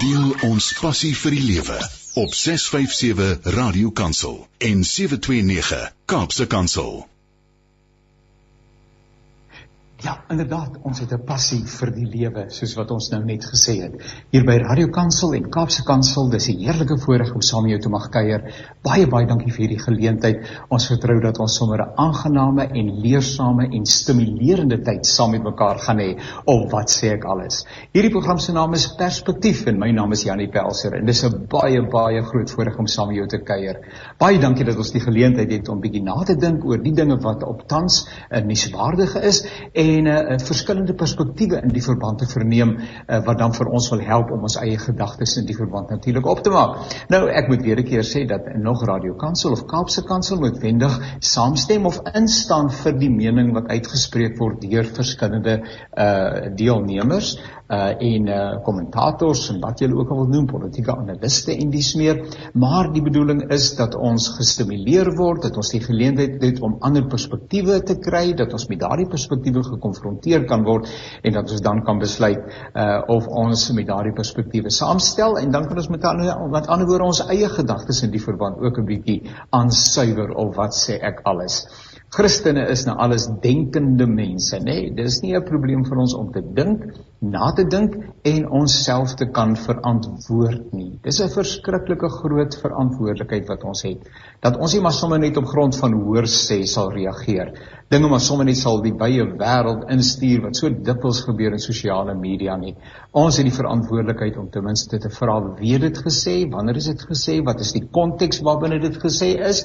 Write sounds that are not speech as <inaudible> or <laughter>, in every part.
Deel ons passie vir die lewe op 657 Radio Kansel en 729 Kaapse Kansel. Ja, inderdaad, ons het 'n passie vir die lewe, soos wat ons nou net gesê het. Hier by Radio Kansel en Kaapse Kansel, dis 'n heerlike voorreg om saam met jou te mag kuier. Baie baie dankie vir hierdie geleentheid. Ons vertrou dat ons sommer 'n aangename en leersame en stimulerende tyd saam met mekaar gaan hê. Of wat sê ek alles? Hierdie program se naam is Perspektief en my naam is Janie Pelser en dis 'n baie baie groot voorreg om saam met jou te kuier. Baie dankie dat ons die geleentheid het om bietjie na te dink oor die dinge wat op tans 'n uh, nuuswaardige is. En en uh, verskillende perspektiewe in die verband te verneem uh, wat dan vir ons wil help om ons eie gedagtes in die verband natuurlik op te maak. Nou ek moet weer 'n keer sê dat nog Radio Kansel of Kaapse Kansel noodwendig saamstem of instaan vir die mening wat uitgespreek word deur verskillende uh deelnemers uh en uh kommentators en wat julle ook al wil noem politieke analiste en dis meer maar die bedoeling is dat ons gestimuleer word dat ons die geleentheid het om ander perspektiewe te kry dat ons met daardie perspektiewe gekonfronteer kan word en dat ons dan kan besluit uh of ons met daardie perspektiewe saamstel en dan kan ons met ander wat ander woorde ons eie gedagtes in die verband ook 'n bietjie aansuiwer of wat sê ek alles Christene is nou alles denkende mense, nê? Nee, dis nie 'n probleem vir ons om te dink, na te dink en onsself te kan verantwoord nie. Dis 'n verskriklike groot verantwoordelikheid wat ons het. Dat ons nie maar sommer net op grond van hoor sê sal reageer dinge maar sommer net sal die baie wêreld instuur wat so dikwels gebeur in sosiale media nie. Ons het die verantwoordelikheid om ten minste te vra wie dit gesê, wanneer is dit gesê, wat is die konteks waarbinne dit gesê is?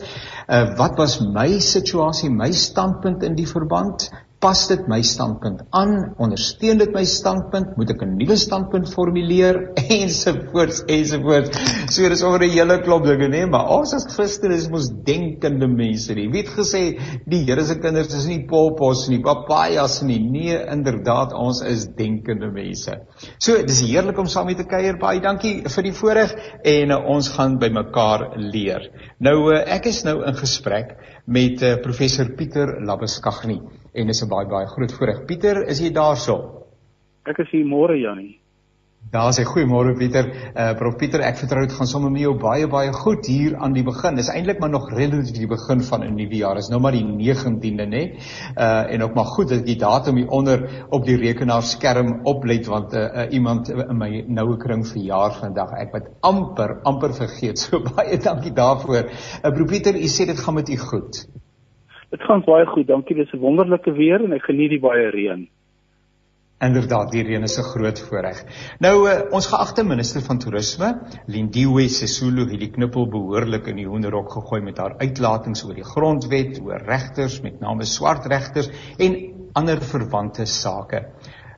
Uh wat was my situasie, my standpunt in die verband? Pas dit my standpunt aan, ondersteun dit my standpunt, moet ek 'n nuwe standpunt formuleer <laughs> ensovoorts ensovoorts. So dis oor 'n hele klop dinge, nee, maar ons as Christene is mos denkende mense. Wie het gesê die Here se kinders is nie popos nie, papajas nie. Nee, inderdaad, ons is denkende mense. So dis heerlik om saam met te kuier. Baie dankie vir die voorreg en uh, ons gaan by mekaar leer. Nou uh, ek is nou in gesprek met uh, professor Pieter Labeskagni en dis 'n baie baie groot voorreg. Pieter, is jy daarso? Ek is hier môre Jannie. Daar sê goeiemôre Pieter. Uh prof Pieter, ek vertrou dit gaan sommer met jou baie baie goed hier aan die begin. Dis eintlik maar nog relatief die begin van 'n nuwe jaar. Is nou maar die 19de nê. Uh en ook maar goed dat die datum hier onder op die rekenaarskerm oplet want uh, uh iemand in my noue kring verjaar vandag. Ek het amper amper vergeet. So <laughs> baie dankie daarvoor. Uh prof Pieter, u sê dit gaan met u goed. Dit gaan baie goed. Dankie. Dis 'n wonderlike weer en ek geniet die baie reën. Inderdaad, die reën is 'n groot voorreg. Nou uh, ons geagte minister van toerisme, Lindiwe Sisulu, het die knippel behoorlik in die hoenderhok gegooi met haar uitlatings oor die grondwet, oor regters, met name swart regters en ander verwante sake.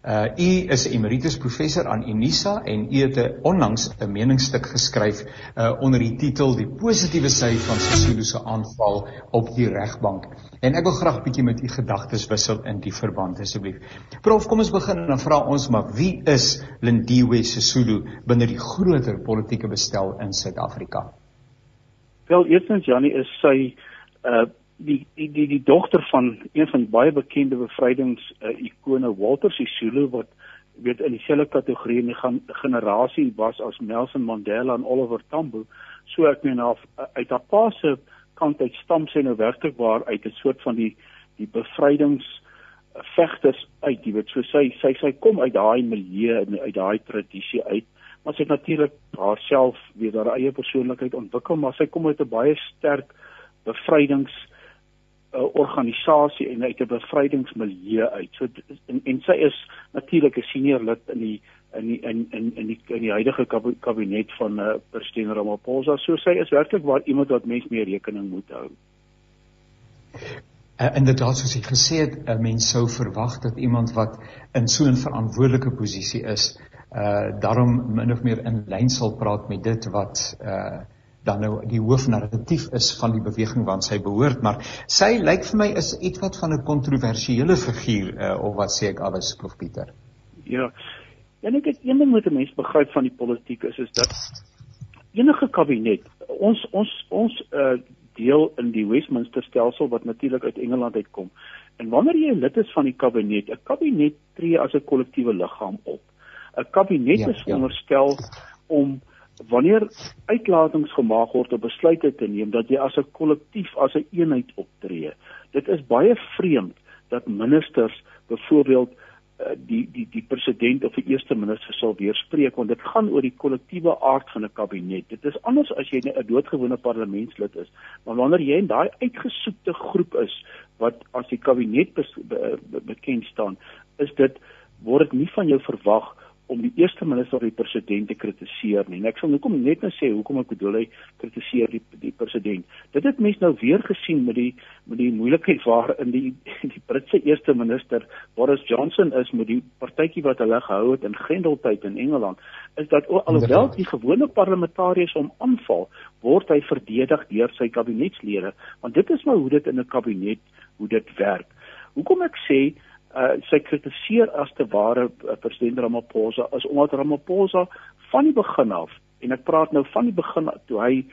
Uh u is emeritus professor aan Unisa en u het onlangs 'n meningsstuk geskryf uh onder die titel Die positiewe sy van Sisulu se aanval op die regbank. En ek wil graag bietjie met u gedagtes wissel in die verband asseblief. Prof, kom ons begin en dan vra ons maar wie is Lindiwe Sisulu binne die groter politieke bestel in Suid-Afrika? Wel, eerstens Jannie is sy uh die die die die dogter van een van baie bekende bevrydings uh, ikone Walter Sisulu wat weet in dieselfde kategorie in die generasie was as Nelson Mandela en Oliver Tambo. So ek meen af uit haar pa se kant uit stam sy nou werklik waar uit 'n soort van die die bevrydings vegters uit, jy weet, so sy sy sy kom uit daai milieu en uit daai tradisie uit, maar sy het natuurlik haarself weer haar eie persoonlikheid ontwikkel, maar sy kom uit 'n baie sterk bevrydings uh, organisasie en uit 'n bevrydingsmilieu uit. So en, en sy is natuurlik 'n senior lid in die in die in in in die in die huidige kabinet van uh, president Ramaphosa. So sy is werklik waar iemand wat mens mee rekening moet hou. Uh, inderdaad soos ek gesê het, 'n uh, mens sou verwag dat iemand wat in so 'n verantwoordelike posisie is, uh daarom min of meer in lyn sal praat met dit wat uh dan nou die hoofnarratief is van die beweging wat sy behoort, maar sy lyk vir my is iets wat van 'n kontroversiële figuur uh, of wat sê ek alles prof Pieter. Ja, En ek het een ding moet 'n mens begryp van die politiek is is dat enige kabinet ons ons ons uh, deel in die Westminster stelsel wat natuurlik uit Engeland uitkom. En wanneer jy lid is van die kabinet, 'n kabinet tree as 'n kollektiewe liggaam op. 'n Kabinet ja, is veronderstel ja. om wanneer uitlatings gemaak word om besluite te neem dat jy as 'n kollektief as 'n een eenheid optree. Dit is baie vreemd dat ministers byvoorbeeld die die die president of die eerste minister sal weerspreek want dit gaan oor die kollektiewe aard van 'n kabinet. Dit is anders as jy 'n doodgewone parlementslid is, maar wanneer jy in daai uitgesoekte groep is wat as die kabinet be, be, be, bekend staan, is dit word dit nie van jou verwag om die eerste minister of die president te kritiseer nie. En ek sal hoekom net nou sê hoekom ek bedoel hy kritiseer die die president. Dit het mense nou weer gesien met die met die moeilikheid waar in die die Britse eerste minister Boris Johnson is met die partytjie wat hulle gehou het in Grendeltyd in Engeland, is dat alhoewel die gewone parlementariërs hom aanval, word hy verdedig deur sy kabinetslede, want dit is maar hoe dit in 'n kabinet hoe dit werk. Hoekom ek sê uh, sy kritiseer as te ware uh, president Ramaphosa is omdat Ramaphosa van die begin af en ek praat nou van die begin toe hy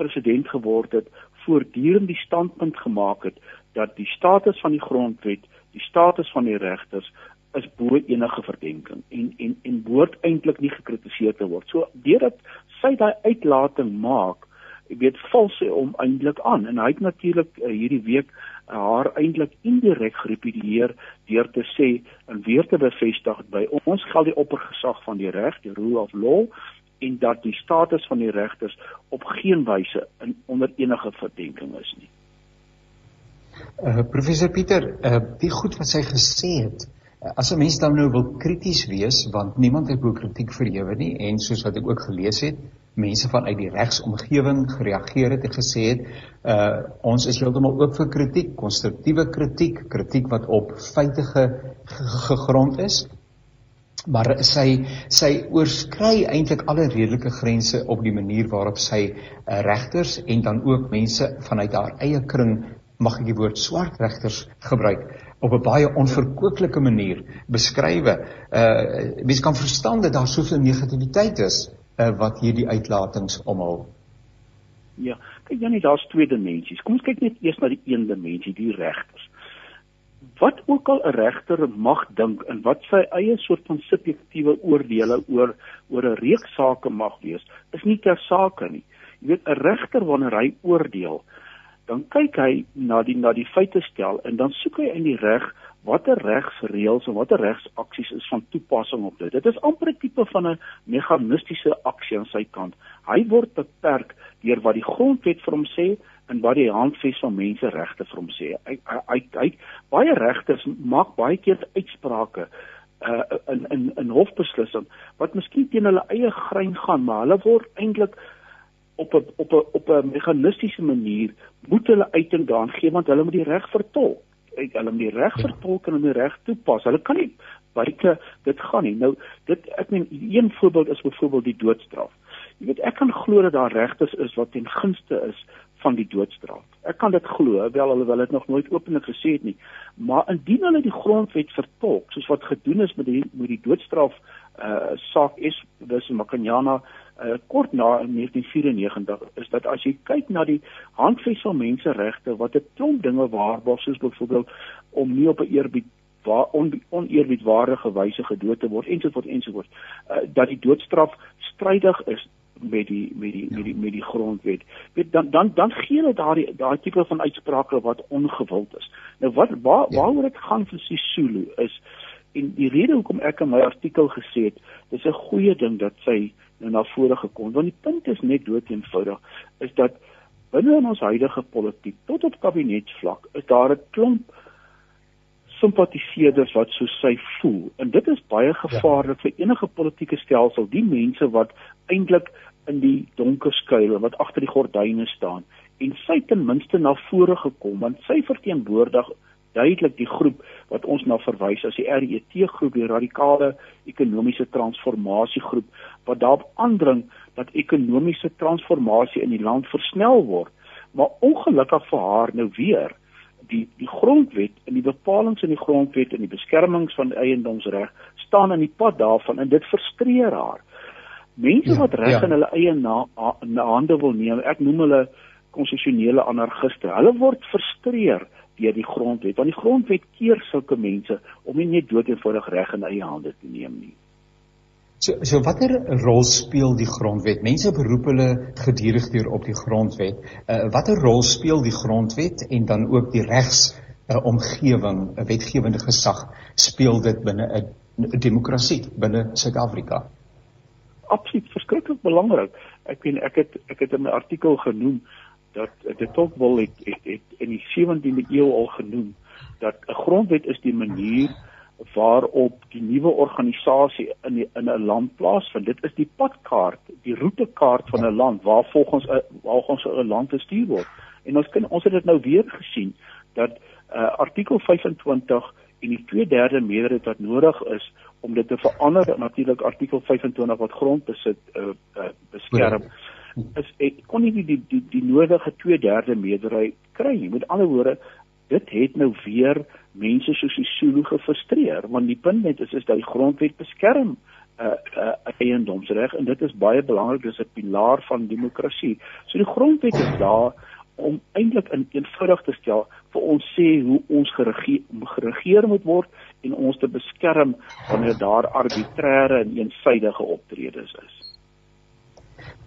president geword het voortdurend die standpunt gemaak het dat die status van die grondwet, die status van die regters is bo enige verdenking en en en behoort eintlik nie gekritiseer te word. So deurdat sy daai uitlating maak, ek weet val sy om eintlik aan en hy het natuurlik uh, hierdie week haar eintlik indirek gerepedieer deur te sê en weer te bevestig by ons geld die oppergesag van die reg, die rule of law en dat die status van die regters op geen wyse in onder enige verdenking is nie. Uh, professor Pieter, uh, die goed wat sy gesê het, uh, as 'n mens dan nou wil krities wees want niemand het bo kritiek verhewe nie en soos wat ek ook gelees het, mense vanuit die regsomgewing gereageer het en gesê het uh ons is heeltemal oop vir kritiek, konstruktiewe kritiek, kritiek wat op feite ge, ge, gegrond is. Maar sy sy oorskry eintlik alle redelike grense op die manier waarop sy uh, regters en dan ook mense vanuit haar eie kring mag ek die woord swart regters gebruik op 'n baie onverkoopelike manier beskrywe. Uh mense kan verstaan dat daar soveel negativiteit is uh, wat hierdie uitlatings omhul? Ja, kyk Janie, daar's twee dimensies. Kom ons kyk net eers na die een dimensie, die regters. Wat ook al 'n regter mag dink en wat sy eie soort van subjektiewe oordeele oor oor 'n reeks sake mag wees, is nie ter sake nie. Jy weet 'n regter wanneer hy oordeel, dan kyk hy na die na die feite stel en dan soek hy in die reg watter regsreëls en watter regsaksies is van toepassing op dit. Dit is amper 'n tipe van 'n meganistiese aksie aan sy kant. Hy word beperk deur wat die grondwet vir hom sê en wat die handves van menseregte vir hom sê. Hy hy hy baie regters maak baie keer uitsprake uh in in in hofbeslissing wat miskien teen hulle eie grein gaan, maar hulle word eintlik op 'n op 'n op 'n meganistiese manier moet hulle uiting daan gee want hulle moet die reg vertolk uit hulle die reg vertolk en die reg toepas. Hulle kan nie buite dit gaan nie. Nou dit ek meen een voorbeeld is byvoorbeeld die doodstraf. Jy weet ek kan glo dat daar regters is wat ten gunste is van die doodstraf. Ek kan dit glo, wel alhoewel dit nog nooit openlik gesê het nie. Maar indien hulle die grondwet vertolk soos wat gedoen is met die met die doodstraf uh saak is dis Makanyana uh, kort na 1994 is dat as jy kyk na die handves van menseregte wat 'n klomp dinge waarborg soos byvoorbeeld om nie op 'n eerbied waar on, oneerbiedwaardige wyse gedood te word ensovoorts ensovoorts uh, dat die doodstraf strydig is met die met die ja. met die met die grondwet. Weet dan dan dan gee hulle daardie daai tipe van uitsprake wat ongewild is. Nou wat waar ja. waaroor dit gaan vir Sisulu is en die rede hoekom ek in my artikel gesê het, dis 'n goeie ding dat sy nou na vore gekom. Want die punt is net dood eenvoudig is dat binne in ons huidige politiek tot op kabinetsvlak is daar 'n klomp simpatiseerders wat so sy voel. En dit is baie gevaarlik ja. vir enige politieke stelsel, die mense wat eintlik in die donker skuil en wat agter die gordyne staan en sy ten minste na vore gekom want sy verteenwoordig duidelik die groep wat ons na verwys as die RET groep, die radikale ekonomiese transformasie groep wat daarop aandring dat ekonomiese transformasie in die land versnel word. Maar ongelukkig vir haar nou weer die die grondwet en die bepalinge in die grondwet en die beskermings van eiendomsreg staan in die pad daarvan en dit frustreer haar. Mense ja, wat reg ja. in hulle eie na, na hande wil neem, ek noem hulle konstitusionele anargiste. Hulle word frustreer deur die grondwet want die grondwet keer sulke mense om nie net dood eenvoudig reg in eie hande te neem nie. So so watter rol speel die grondwet? Mense beroep hulle gedurig deur op die grondwet. Uh, watter rol speel die grondwet en dan ook die regs uh, omgewing, 'n wetgewende gesag speel dit binne 'n demokrasie binne Suid-Afrika? Absoluut verskriklik belangrik. Ek weet ek het ek het in my artikel genoem dat dit ook wel het, het, het in die 17de eeu al genoem dat 'n grondwet is die manier waarop die nuwe organisasie in die, in 'n land plaasvind. Dit is die padkaart, die roetekaart van 'n land waar volgens waar ons 'n land gestuur word. En ons kan ons het dit nou weer gesien dat uh, artikel 25 en die 2/3 meerderheid wat nodig is om dit te verander natuurlik artikel 25 wat grondbesit uh, uh, beskerm is ek kon nie die die die, die nodige 2/3 meerderheid kry nie. Met ander woorde, dit het nou weer mense soos die Zulu gefrustreer want die punt net is is dat die grondwet beskerm uh, uh, eiendomsreg en dit is baie belangrik dis 'n pilaar van demokrasie. So die grondwet is daar om eintlik in eenvoudig te stel vir ons sê hoe ons geregeer, geregeer moet word en ons te beskerm wanneer daar arbitreëre en eensidedige optredes is.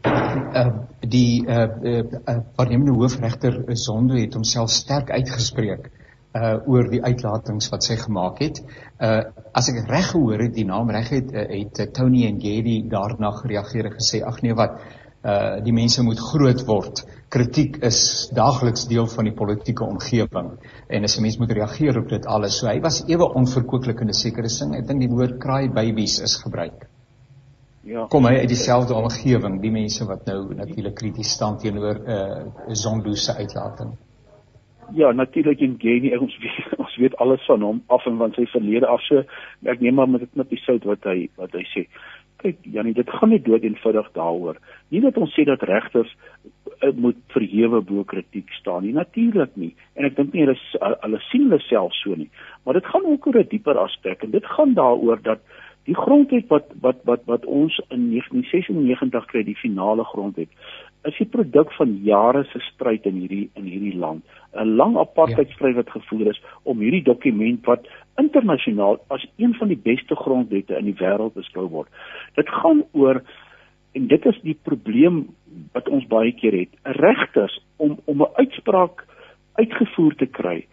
Uh, die uh, uh, uh, waarnemende hoofregter Zondo het homself sterk uitgespreek uh oor die uitlatings wat sy gemaak het. Uh as ek reg gehoor het, die naam reg het, uh, het Tony en Gary daarna gereageer en gesê ag nee wat uh die mense moet groot word. Kritiek is daagliks deel van die politieke omgewing en as 'n mens moet reageer op dit alles. So hy was ewe onverkooklik in 'n sekere sin. Ek dink die woord cry babies is gebruik. Ja. Kom hy uit dieselfde omgewing, die mense wat nou natuurlik krities staan teenoor uh Zondo se uitlating. Ja, natuurlik en Jenny, ons weet, <laughs> ons weet alles van hom af en van sy verlede af so. Ek neem maar met dit met die sout wat hy wat hy sê. Kyk, Janie, dit gaan nie dood eenvoudig daaroor. Nie dat ons sê dat regters uh, moet verhewe bo kritiek staan nie, natuurlik nie. En ek dink nie hulle hulle sien hulle self so nie. Maar dit gaan ook oor 'n dieper aspek en dit gaan daaroor dat die grondwet wat wat wat wat ons in 1996 kry die finale grondwet is die produk van jare se stryd in hierdie in hierdie land 'n lang apartheidstryd wat gevoer is om hierdie dokument wat internasionaal as een van die beste grondwette in die wêreld beskou word. Dit gaan oor en dit is die probleem wat ons baie keer het. Regters om om 'n uitspraak uitgevoer te kry,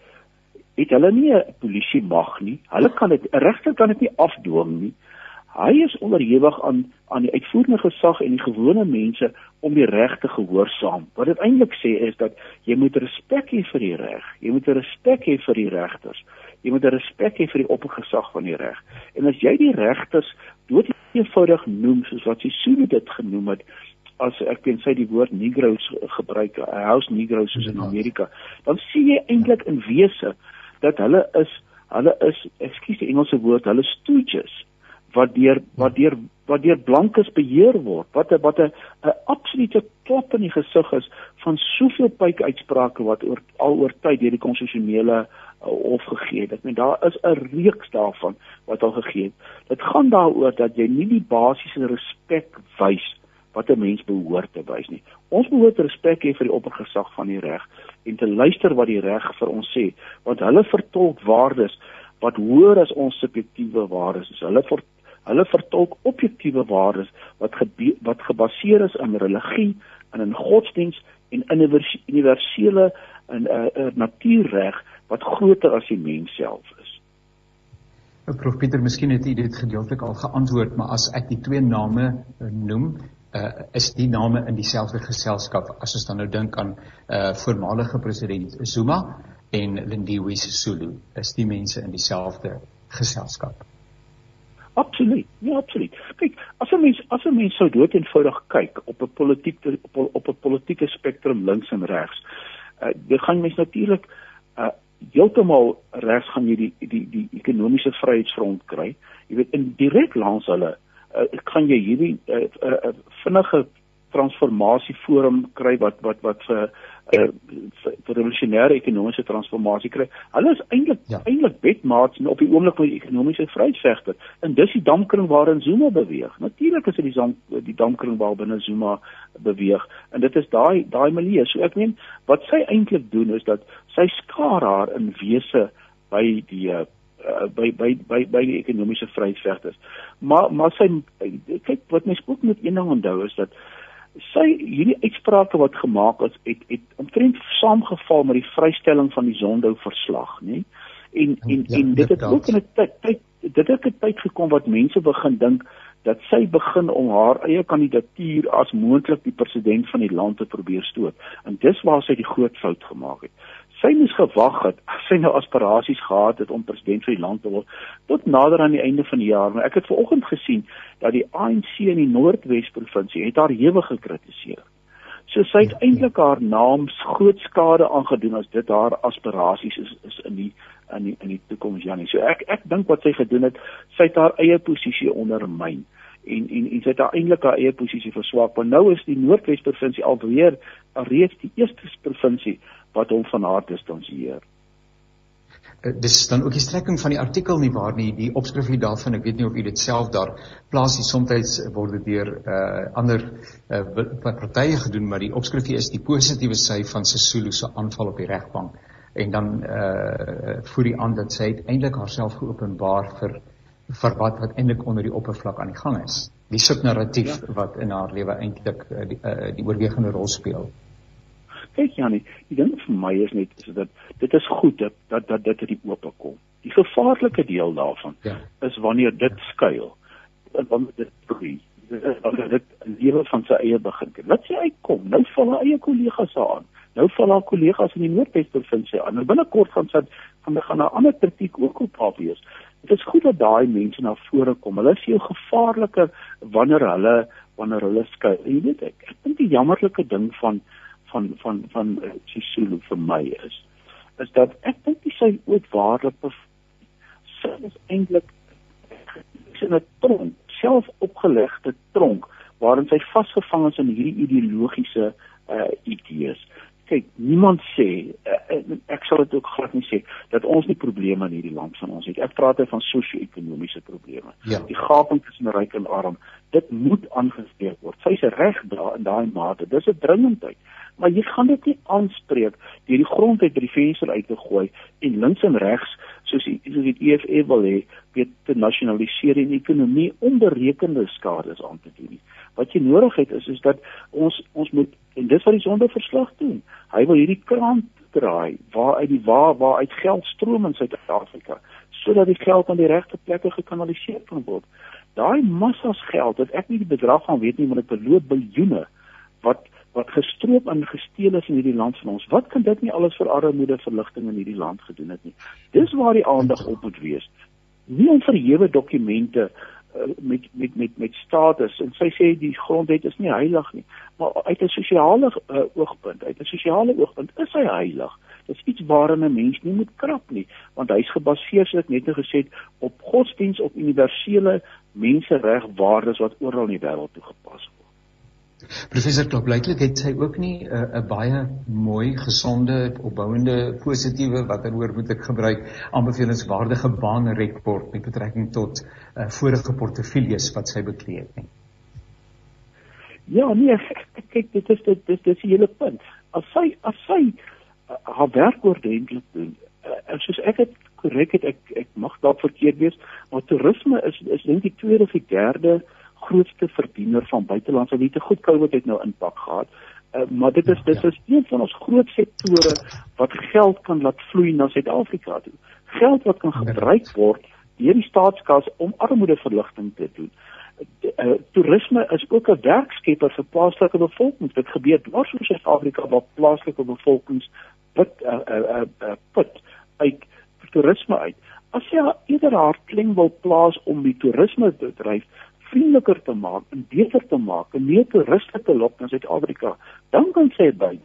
het hulle nie 'n polisie mag nie. Hulle kan dit 'n regter kan dit nie afdwing nie. Hy is onderhewig aan aan die uitvoerende gesag en die gewone mense om die reg te gehoorsaam. Wat dit eintlik sê is dat jy moet respek hê vir die reg. Jy moet respek hê vir die regters. Jy moet respek hê vir die oppergesag van die reg. En as jy die regters dood eenvoudig noem soos wat Sisulu dit genoem het, as ek ken sy die woord negroes gebruik, house negroes soos in Amerika, dan sien jy eintlik in wese dat hulle is hulle is ekskuus die Engelse woord, hulle stooges wat deur wat deur wat deur blankes beheer word wat wat 'n 'n absolute klap in die gesig is van soveel pype uitsprake wat oor al oor tyd deur die konstitusionele uh, hof gegee het. Ek meen daar is 'n reeks daarvan wat al gegee het. Dit gaan daaroor dat jy nie die basiese respek wys wat 'n mens behoort te wys nie. Ons behoort respek hê vir die oppergesag van die reg en te luister wat die reg vir ons sê, want hulle vertolk waardes wat hoër as ons subjektiewe waardes is. Hulle ver, hulle vertolk objektiewe waardes wat ge, wat gebaseer is in religie en in godsdiens en in universele en 'n uh, uh, natuurreg wat groter as die mens self is. Nou Prof Pieter, miskien het u dit gedeeltelik al geantwoord, maar as ek die twee name uh, noem, uh, is die name in dieselfde geselskap as ons dan nou dink aan uh, voormalige president Zuma en Lindiwe Sisulu, is die mense in dieselfde geselskap. Absoluut. Ja, absoluut. Kyk, as 'n mens as 'n mens sou dood eenvoudig kyk op 'n politieke op, op 'n politieke spektrum links en regs, uh, dit gaan mens natuurlik uh heeltemal regs gaan jy die die die ekonomiese vryheidsfront kry. Jy weet in direk langs hulle uh, kan jy hierdie uh, uh, uh, vinnige transformasie forum kry wat wat wat vir uh, vir revolusionêre ekonomiese transformasie kry. Hulle is eintlik ja. eintlik bedmaats op die oomblik van die ekonomiese vryheidsvegter. En dis die damkring waarin Zuma beweeg. Natuurlik is dit die zam, die damkring waar binne Zuma beweeg. En dit is daai daai milieu. So ek meen wat sy eintlik doen is dat sy skaar haar in wese by die uh, uh, by by by by die ekonomiese vryheidsvegters. Maar maar sy kyk wat mens ook moet een ding onthou is dat sy hierdie uitsprake wat gemaak is het het omtrent saamgeval met die vrystelling van die Zondo verslag, nê? En en ja, en dit het ook in 'n tyd dit het 'n tyd gekom wat mense begin dink dat sy begin om haar eie kandidatuur as moontlik die president van die land te probeer stoot. En dis waar sy die groot fout gemaak het sy moes gewag het as sy nou aspirasies gehad het om president van die land te word tot nader aan die einde van die jaar maar ek het vanoggend gesien dat die ANC in die Noordwes provinsie het haar hewig gekritiseer. So sy het eintlik haar naam groot skade aangedoen as dit haar aspirasies is is in die in die in die toekoms Janie. So ek ek dink wat sy gedoen het, sy het haar eie posisie ondermyn en en en sy het eintlik haar eie posisie verswak. Maar nou is die Noordwes provinsie alweer reeds die eerste provinsie wat hom van haar distansieer. Uh, dis dan ook die strekking van die artikel nie waar nie die opskrif hier daarvan ek weet nie of u dit self daar plaas nie soms word dit deur uh, ander uh, partye gedoen maar die opskrif hier is die positiewe sy van Sesulu se aanval op die regbank en dan uh, voer die aan dat sy eintlik haarself geopenbaar vir vir wat eintlik onder die oppervlak aan die gang is die subnarratief ja. wat in haar lewe eintlik uh, die, uh, die oorwegende rol speel kyk Janie, die ding vir my is net is dat dit is goed dat dat dat dit uit die oop kom. Die gevaarlike deel daarvan ja. is wanneer dit skuil. Wanneer dit groei. As dit lewe van sy eie begin. Laat sy uitkom. Nou val haar eie kollegas aan. Nou val haar kollegas in die Noordwes provinsie aan. Nou binnekort gaan sy van die gaan 'n ander kritiek ook op haar wees. Dit is goed dat daai mense na vore kom. Hulle is jou gevaarliker wanneer hulle wanneer hulle skuil. Jy weet ek, ek dink die jammerlike ding van van van van uh, Sisulu vir my is is dat ek dink sy ooit waarlik sy is eintlik in 'n tronk self opgelegde tronk waarin sy vasgevang is in hierdie ideologiese uh idees kyk niemand sê uh, ek sal dit ook glad nie sê dat ons nie probleme in hierdie land van ons het. Ek praat hier van sosio-ekonomiese probleme. Ja. die gaping tussen ryk en arm dit moet aangespreek word. Sy's reg daar in daai mate. Dis 'n dringendheid maar jy gaan dit nie aanspreek deur die grond uit by die venster uit te gooi en links en regs soos die soos die EFF wil hê weet te nasionaliseer en ekonomie onberekende skades aan te doen. Wat jy nodig het is is dat ons ons moet en dis wat die sondeverslag doen. Hy wil hierdie kraan draai waar uit die waar waar uit geld stroom in Suid-Afrika sodat die geld aan die regte plekke gekanaliseer kan word. Daai massas geld, wat ek nie die bedrag van weet nie, maar dit beloop biljoene wat wat gestroop en gesteel is in hierdie land van ons. Wat kan dit nie alles vir armoede verligting in hierdie land gedoen het nie? Dis waar die aandag op moet wees. Nie om verhewe dokumente uh, met met met met status en sy sê die grondwet is nie heilig nie, maar uit 'n sosiale uh, oogpunt, uit 'n sosiale oogpunt is hy heilig. Dis iets waaraan 'n mens nie moet krap nie, want hy's gebaseer soos ek net nou gesê het op godsdiens op universele menseregwaardes wat oral in die wêreld toegepas word. Professor Klop, blyklik het sy ook nie 'n uh, baie mooi, gesonde, opbouende, positiewe watter woord moet ek gebruik, aanbevelingswaardige baanrekord met betrekking tot uh, vorige portefeuilles wat sy bekleed het nie. Ja, nee, kyk, dit is dit dis dis die hele punt. As sy as sy uh, haar werk oordentlik doen, uh, soos ek dit korrek het, ek ek mag dalk verkeerd wees, maar toerisme is is dink die tweede of die derde grootste verdiener van buitelandse weet te goed COVID het nou impak gehad. Uh, maar dit is dit is een van ons groot sektore wat geld kan laat vloei na Suid-Afrika toe. Geld wat kan gebruik word deur die staatskas om armoedeverligting te doen. Uh, toerisme is ook 'n werkskepper vir plaaslike bevolking. Dit gebeur dwars oor Suid-Afrika waar plaaslike bevolkings put uh, uh, uh, put uit toerisme uit. As jy eerder haar kling wil plaas om die toerisme te dryf, vriendeliker te maak en beter te maak en meer toeriste te lok na Suid-Afrika, dan kan sy by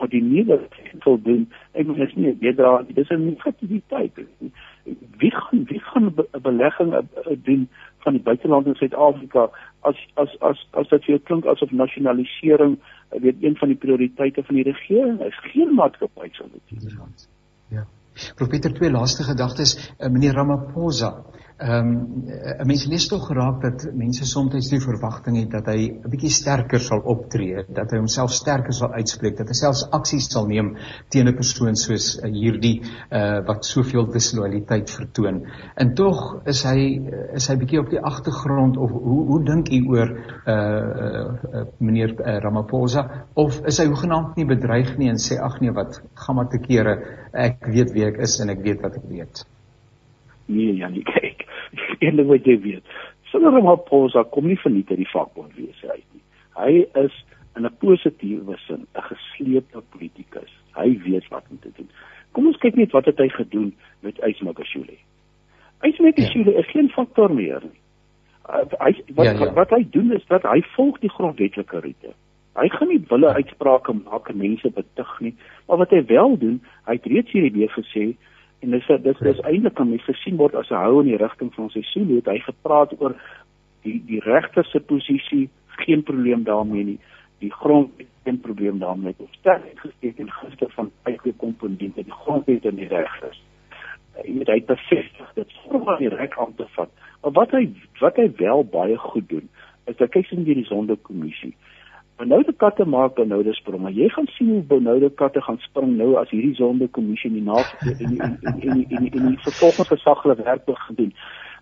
wat die nuwe wil doen. Ek moet net nie weer dra, dis 'n negativiteit. Wie gaan wie gaan 'n be belegging doen van die buiteland in Suid-Afrika as as as as dit vir klink asof nasionalisering weet een van die prioriteite van die regering is. Geen maatskappy sal dit doen. Ja. Prof Pieter twee laaste gedagtes, uh, meneer Ramaphosa ehm um, 'n mens lees tog geraak dat mense soms die verwagting het dat hy 'n bietjie sterker sal optree, dat hy homself sterker sal uitspreek, dat hy selfs aksies sal neem teen 'n persoon soos uh, hierdie uh, wat soveel disloyaliteit vertoon. En tog is hy is hy bietjie op die agtergrond of hoe hoe dink u oor uh, uh, meneer Ramaphosa of is hy hoegenaamd nie bedreig nie en sê ag nee wat gaan maar te kere ek weet wie ek is en ek weet wat ek weet. Nee, ja, nie <laughs> kyk <laughs> een ding wat jy weet. Sonder Ramaphosa kom nie verniet uit die vakbond wees uit nie. Hy is in 'n positiewe sin 'n gesleepte politikus. Hy weet wat om te doen. Kom ons kyk net wat het hy gedoen met Ysmakashule. Ysmakashule ja. is geen faktor meer nie. Hy wat, ja, ja. wat hy doen is dat hy volg die grondwetlike roete. Hy gaan nie wille uitsprake maak en mense betuig nie, maar wat hy wel doen, hy het reeds hierdie gesê en dis dis dis eintlik kan mens gesien word as 'n hou in die rigting van sy solo het hy gepraat oor die die regter se posisie geen probleem daarmee nie. Die grond geen probleem daarmee. Nie sterk gesteek en gister van eie komponente die grondwet en die regters. Jy weet hy bevestig dit die reg aan te vat. Maar wat hy wat hy wel baie goed doen is dat kyk sien die sondekommissie Benoude katte maak benoude spronge. Jy gaan sien hoe benoude katte gaan spring nou as hierdie sondekommissie die naaf en en en en en en die vervolgende gesaglike werk begin doen.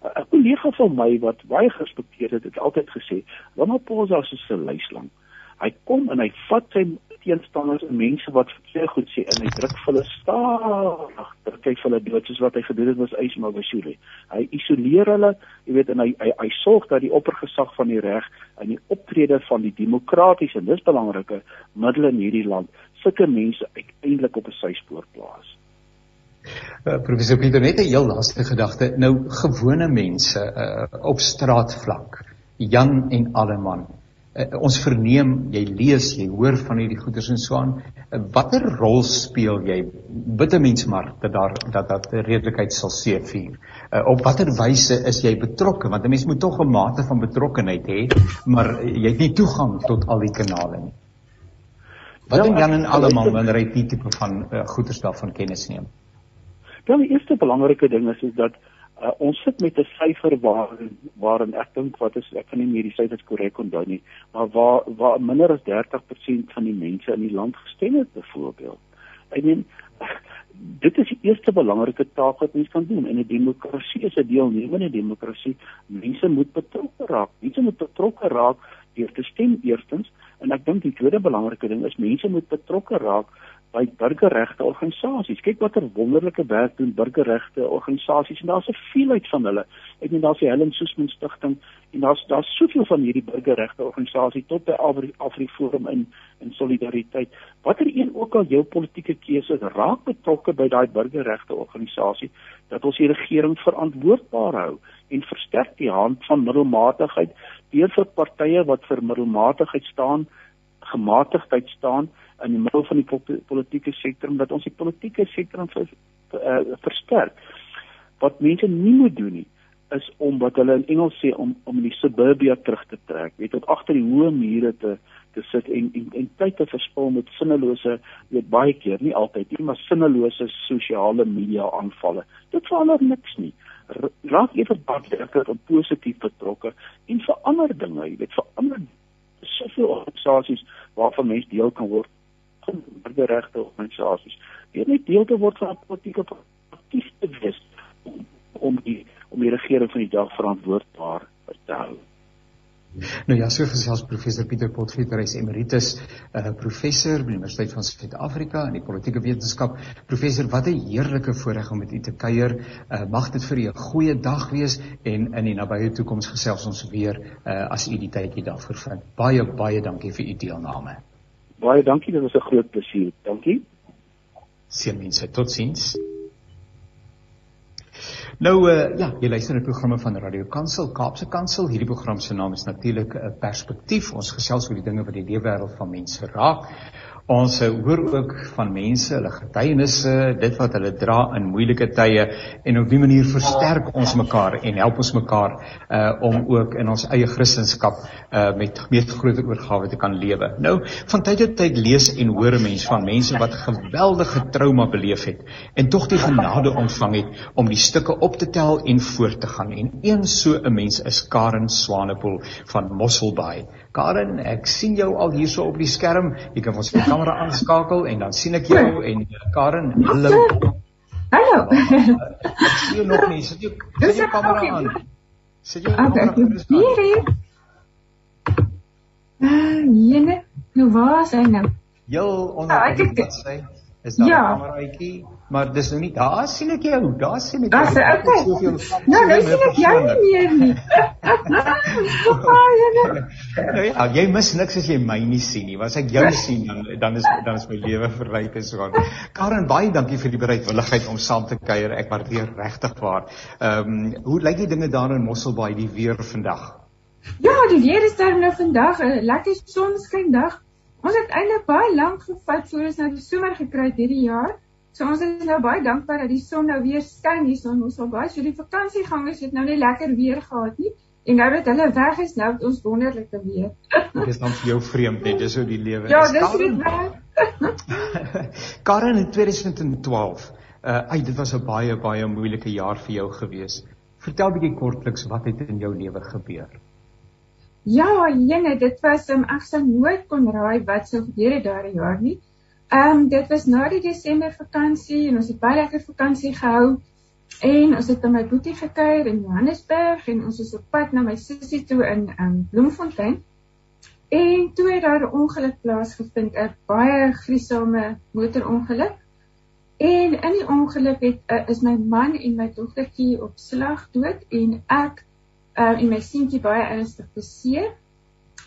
'n Kollega van my wat baie gerespekteer het, het altyd gesê, "Ramaphosa is 'n luislang." Hy kom en hy vat sy teenstanders en mense wat verkeer goed sê en hy druk hulle stadig druk hy hulle dood soos wat hy gedoen het met Ysma Bashiri. Hy isoleer hulle, jy weet en hy hy, hy sorg dat die oppergesag van die reg en die optrede van die demokratiese en dis belangrike middele in hierdie land sulke mense uiteindelik op 'n syspoor plaas. Uh, professor Pieter net 'n heel laaste gedagte. Nou gewone mense uh, op straatvlak, Jan en Alleman uh, ons verneem, jy lees, jy hoor van hierdie goeders en so aan. Uh, watter rol speel jy? Bitte mens maar dat daar dat dat redelikheid sal seëvier. Uh, op watter wyse is jy betrokke? Want 'n mens moet tog 'n mate van betrokkenheid hê, maar jy het nie toegang tot al die kanale nie. Wat doen Jan en almal wanneer hy die tipe van uh, goeders daarvan kennis neem? Dan die eerste belangrike ding is is dat Uh, ons sit met 'n syfer waar waarin ek dink wat is ek kan nie meer die syfers korrek onthou nie, maar waar waar minder as 30% van die mense in die land gestem het byvoorbeeld. Ek meen <laughs> dit is die eerste belangrike taak wat mens kan doen in 'n demokrasie is 'n deelnemende demokrasie. Mense moet betrokke raak. Mense moet betrokke raak deur te stem eerstens en ek dink die tweede belangrike ding is mense moet betrokke raak by burgerregte organisasies. Kyk watter wonderlike werk doen burgerregte organisasies en daar's 'n veelheid van hulle. Ek meen daar's die Helen Suzman Stichting en daar's daar's soveel van hierdie burgerregte organisasies tot by Afriforum in in solidariteit. Watter een ook al jou politieke keuse raak betrokke by daai burgerregte organisasie dat ons die regering verantwoordbaar hou en versterk die hand van middelmatigheid deur vir partye wat vir middelmatigheid staan, gematigdheid staan in die middel van die politieke sektor omdat ons die politieke sektor vir, uh, versterk. Wat mense nie moet doen nie is om wat hulle in Engels sê om om die suburbia terug te trek, weet tot agter die hoë mure te te sit en en, en tyd te verspil met sinnelose, weet baie keer, nie altyd nie, maar sinnelose sosiale media aanvalle. Dit verander niks nie. Raak eerder daadwerklik op positief betrokke en verander dinge, weet, verander soveel organisasies waarvan mense deel kan word burgerregte organisasies weer net deel te word van 'n politieke aktief te wees om, om die om die regering van die dag verantwoordbaar te hou. Nou ja, so gesels professor Pieter Potgieter, hy's emeritus uh, professor by die Universiteit van Suid-Afrika in die politieke wetenskap. Professor, wat 'n heerlike voorreg om met u te kuier. Uh, mag dit vir u 'n goeie dag wees en in die nabye toekoms gesels ons weer uh, as u die tydjie daarvoor vind. Baie baie dankie vir u deelname. Baie dankie, dit was 'n groot plesier. Dankie. Seënwense. Totsiens. Nou uh, ja, jy luister na programme van Radio Kansel, Kaapse Kansel. Hierdie program se naam is natuurlik 'n uh, perspektief. Ons gesels oor die dinge wat die lewe wêreld van mense raak. Ons hoor ook van mense, hulle getuienisse, dit wat hulle dra in moeilike tye en op 'n manier versterk ons mekaar en help ons mekaar uh om ook in ons eie Christendom uh met meer groter oorgawe te kan lewe. Nou, van tyd tot tyd lees en hoor mense van mense wat geweldige trauma beleef het en tog die genade ontvang het om die stukke op te tel en voort te gaan. En een so 'n mens is Karen Swanepoel van Mosselbaai. Karen, ek sien jou al hierso op die skerm. Jy kan ons kamera aanskakel en dan sien ek jou en eh, Karen, hallo. Hallo. Ek sien jou nog nie. Sit jou, sit jou kamera aan. Sit jou kamera aan. Hier hier. Ah, jene. Nou waar is hy nou? Heel onder die bladsy. Is daar 'n ja. Maar dis nou nie daar sien ek jou. Daar sien ek. Daar's okay. Soveel. Nou, nou sien ek jou nie meer nie. <laughs> nou ja, jy mis niks as jy my nie sien nie. Was ek jou sien dan dan is dan is my lewe verryk en so aan. Karen, baie dankie vir die bereidwilligheid om saam te kuier. Ek waardeer regtig waar. Ehm, um, hoe lyk die dinge daar in Mosselbaai die weer vandag? Ja, die weer is daar nou vandag 'n lekker sonskyn dag. Ons het eintlik baie lank gevat voor ons nou die somer gekry het hierdie jaar. So ons is nou baie dankbaar dat die son nou weer skyn hier son ons al baie so die vakansiegangers het nou net lekker weer gehad nie. En nou dat hulle weg is, nou het ons wonderlike weer. Dit is dan vir jou vreemd net, dis hoe die lewe ja, is. Ja, dis net waar. <laughs> Karen in 2012. Uh ai, dit was 'n baie baie moeilike jaar vir jou gewees. Vertel bietjie kortliks wat het in jou lewe gebeur? Ja, jene, dit was 'n um, ek sou nooit kon raai wat sou gebeur het daardie jaar nie. Um, dit was na die Desember vakansie en ons het baie lekker vakansie gehou. En ons het by my boetie gekuier in Johannesburg en ons is op pad na my sussie toe in um, Bloemfontein. En toe het daar 'n ongeluk plaasgevind, 'n baie gruisame motorongeluk. En in die ongeluk het uh, is my man en my dogtertjie op slag dood en ek uh, en my seuntjie baie ernstig beseer.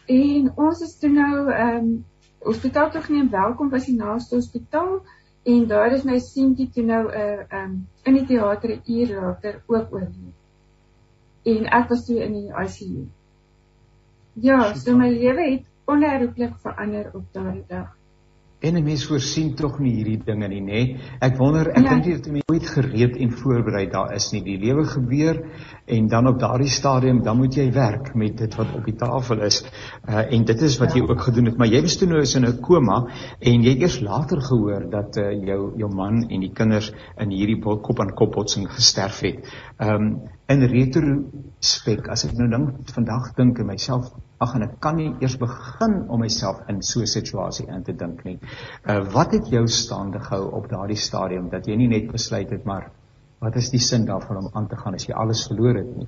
En ons is toe nou ehm um, hospitaal toe geneem, welkom was die naaste hospitaal en daar is my seentjie toe nou 'n uh, um, in die teater 'n uur later ook oorleef. En ek was toe in die ICU. Ja, so my lewe het onherroepelik verander op daardie dag. En 'n mens voorsien tog nie hierdie dinge nie, nê? Ek wonder, ek ja. dink jy het my ooit gereed en voorberei daar is nie. Die lewe gebeur en dan op daardie stadium dan moet jy werk met dit wat op die tafel is. Uh en dit is wat jy ook gedoen het, maar jy was toe nou is in 'n koma en jy het eers later gehoor dat uh jou jou man en die kinders in hierdie kop aan kop botsing gesterf het. Um in retrospek as ek nou dink vandag dink in myself ag en ek kan nie eers begin om myself in so 'n situasie in te dink nie. Uh wat het jou staande gehou op daardie stadium dat jy nie net besluit het maar wat is die sin daarvan om aan te gaan as jy alles verloor het nie?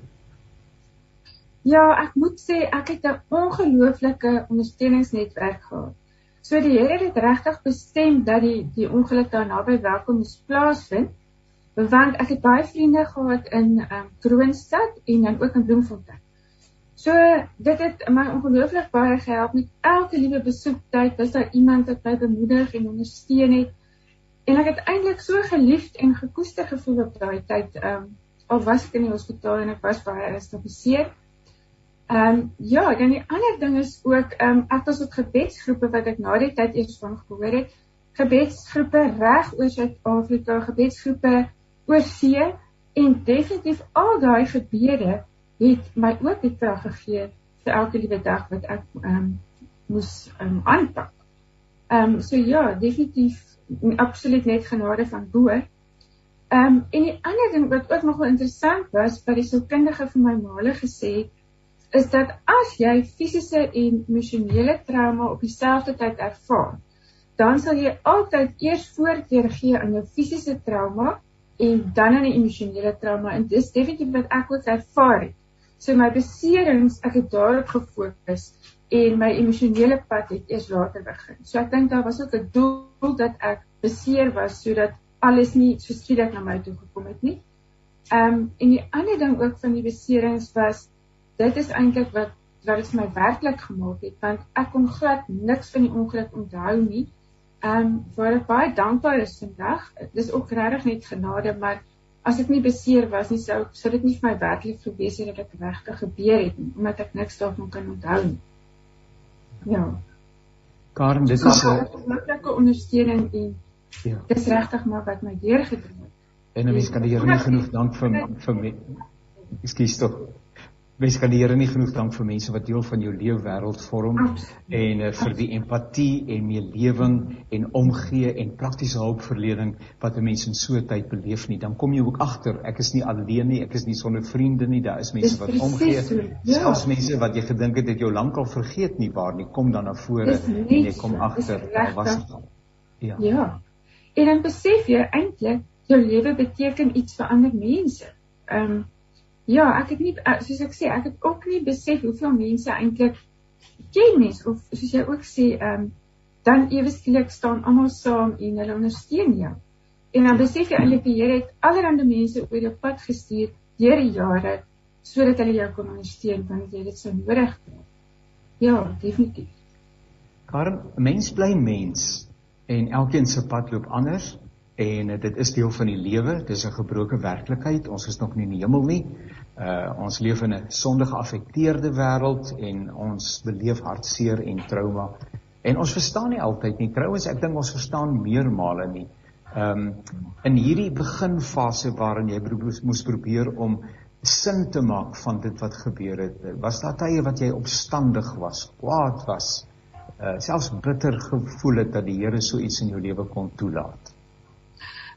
Ja, ek moet sê ek het 'n ongelooflike ondersteuningsnetwerk gehad. So die Here het regtig bestem dat die die ongeluk daar naby welkom moes plaasvind want ek het baie vriende gehad in um, Kroonstad en dan ook in Bloemfontein. So dit het my ongelooflik baie gehelp met elke liewe besoektyd was daar iemand wat my bemoedig en ondersteun het. En ek het eintlik so geliefd en gekoester gevoel op daai tyd. Ehm um, al was ek in die hospitaal en ek was baie gestabiliseer. Ehm um, ja, en die ander ding is ook ehm um, ek was op gebedsgroepe wat ek na die tyd eers van gehoor het. Gebedsgroepe reg oor Suid-Afrika, gebedsgroepe oor see en definitief al daai gebede het my ook die krag gegee vir elke liewe dag wat ek ehm um, moes um, aanpak. Ehm um, so ja, definitief absoluut net genade van bo. Ehm um, en die ander ding wat ook nogal interessant was, wat die sielkundige vir my male gesê het, is dat as jy fisiese en emosionele trauma op dieselfde tyd ervaar, dan sal jy altyd eers voorkeur gee aan jou fisiese trauma en dan aan die emosionele trauma en dis definitief wat ek ook ervaar het. So my beserings, ek het daarop gefokus en my emosionele pad het eers later begin. So ek dink daar was ook 'n doel dat ek beseer was sodat alles nie so skielik na my toe gekom het nie. Ehm um, en die ander ding ook van die beserings was dit is eintlik wat wat dit vir my werklik gemaak het want ek kon glad niks van die ongeluk onthou nie. Ehm um, waar ek baie dankbaar is vandag. Dit is ook regtig net genade, maar as ek nie beseer was nie, sou sou dit nie vir my werklik gewees het dat dit regtig gebeur het nie, omdat ek niks daarvan kan onthou nie. Ja. Karen, dit is 'n wonderlike ondersteuning en ja. dis regtig maar wat my deurgedring het. En 'n mens kan die Here nie genoeg dank vir vir Ekskuus tog. Mens kan die Here nie genoeg dank vir mense wat deel van jou lewe wêreld vorm en uh, vir die empatie en meelewing en omgee en praktiese hulpverlening wat 'n mens in so 'n tyd beleef nie. Dan kom jy ook agter, ek is nie alleen nie, ek is nie sonder vriende nie. Daar is mense wat omgee. Ja. Selfs mense wat jy gedink het het jou lankal vergeet nie waar nie, kom dan na vore en jy kom agter al was dit al. Ja. Ja. En dan besef jy eintlik jou lewe beteken iets vir ander mense. Ehm um, Ja, ek het nie eh, soos ek sê, ek het ook nie besef hoeveel mense eintlik ken mens of soos jy ook sê, ehm um, dan ewe skielik staan almal saam en hulle ondersteun jou. En dan besef jy eintlik die Here het allerlei mense oor jou pad gestuur deur die jare sodat hulle jou kon ondersteun wanneer jy dit sou nodig het. Ja, definitief. Karen, mens bly mens en elkeen se pad loop anders en uh, dit is deel van die lewe. Dis 'n gebroke werklikheid. Ons is nog nie in die hemel nie. Uh ons leef in 'n sondige geaffekteerde wêreld en ons beleef hartseer en trauma. En ons verstaan nie altyd nie. Trouens ek dink ons verstaan meermale nie. Um in hierdie beginfase waarin jy moes probeer om sin te maak van dit wat gebeur het was daar tye wat jy opstandig was kwaad was uh selfs bitter gevoel het dat die Here so iets in jou lewe kon toelaat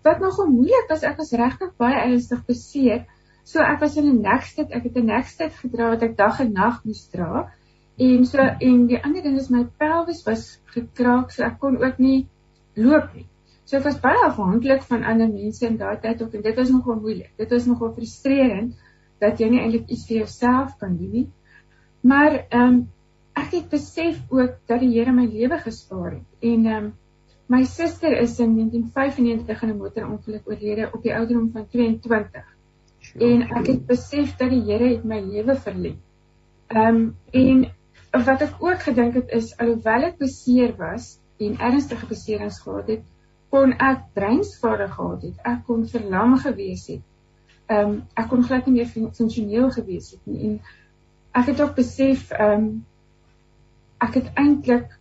wat nogal moeilik was, ek was regtig baie ernstig beseer. So ek was in 'n nekstit, ek het 'n nekstit gedra wat ek dag en nag moes dra. En so en die ander ding is my pelvis was gekraak, so ek kon ook nie loop nie. So ek was baie afhanklik van ander mense in daai tyd ook en dit was nogal moeilik. Dit was nogal frustrerend dat jy nie eintlik iets vir jouself kan doen nie. Maar ehm um, ek het besef ook dat die Here my lewe gespaar het. En ehm um, My suster is in 1995 in 'n motorongeluk oorlede op die ouderdom van 22. En ek het besef dat die Here het my lewe verleng. Ehm um, en wat ek ook gedink het is alhoewel ek beseer was en ernstige beserings gehad het, kon ek breinskade gehad het. Ek kon verlam gewees het. Ehm um, ek kon glad nie meer funksioneel gewees het nie. En ek het ook besef ehm um, ek het eintlik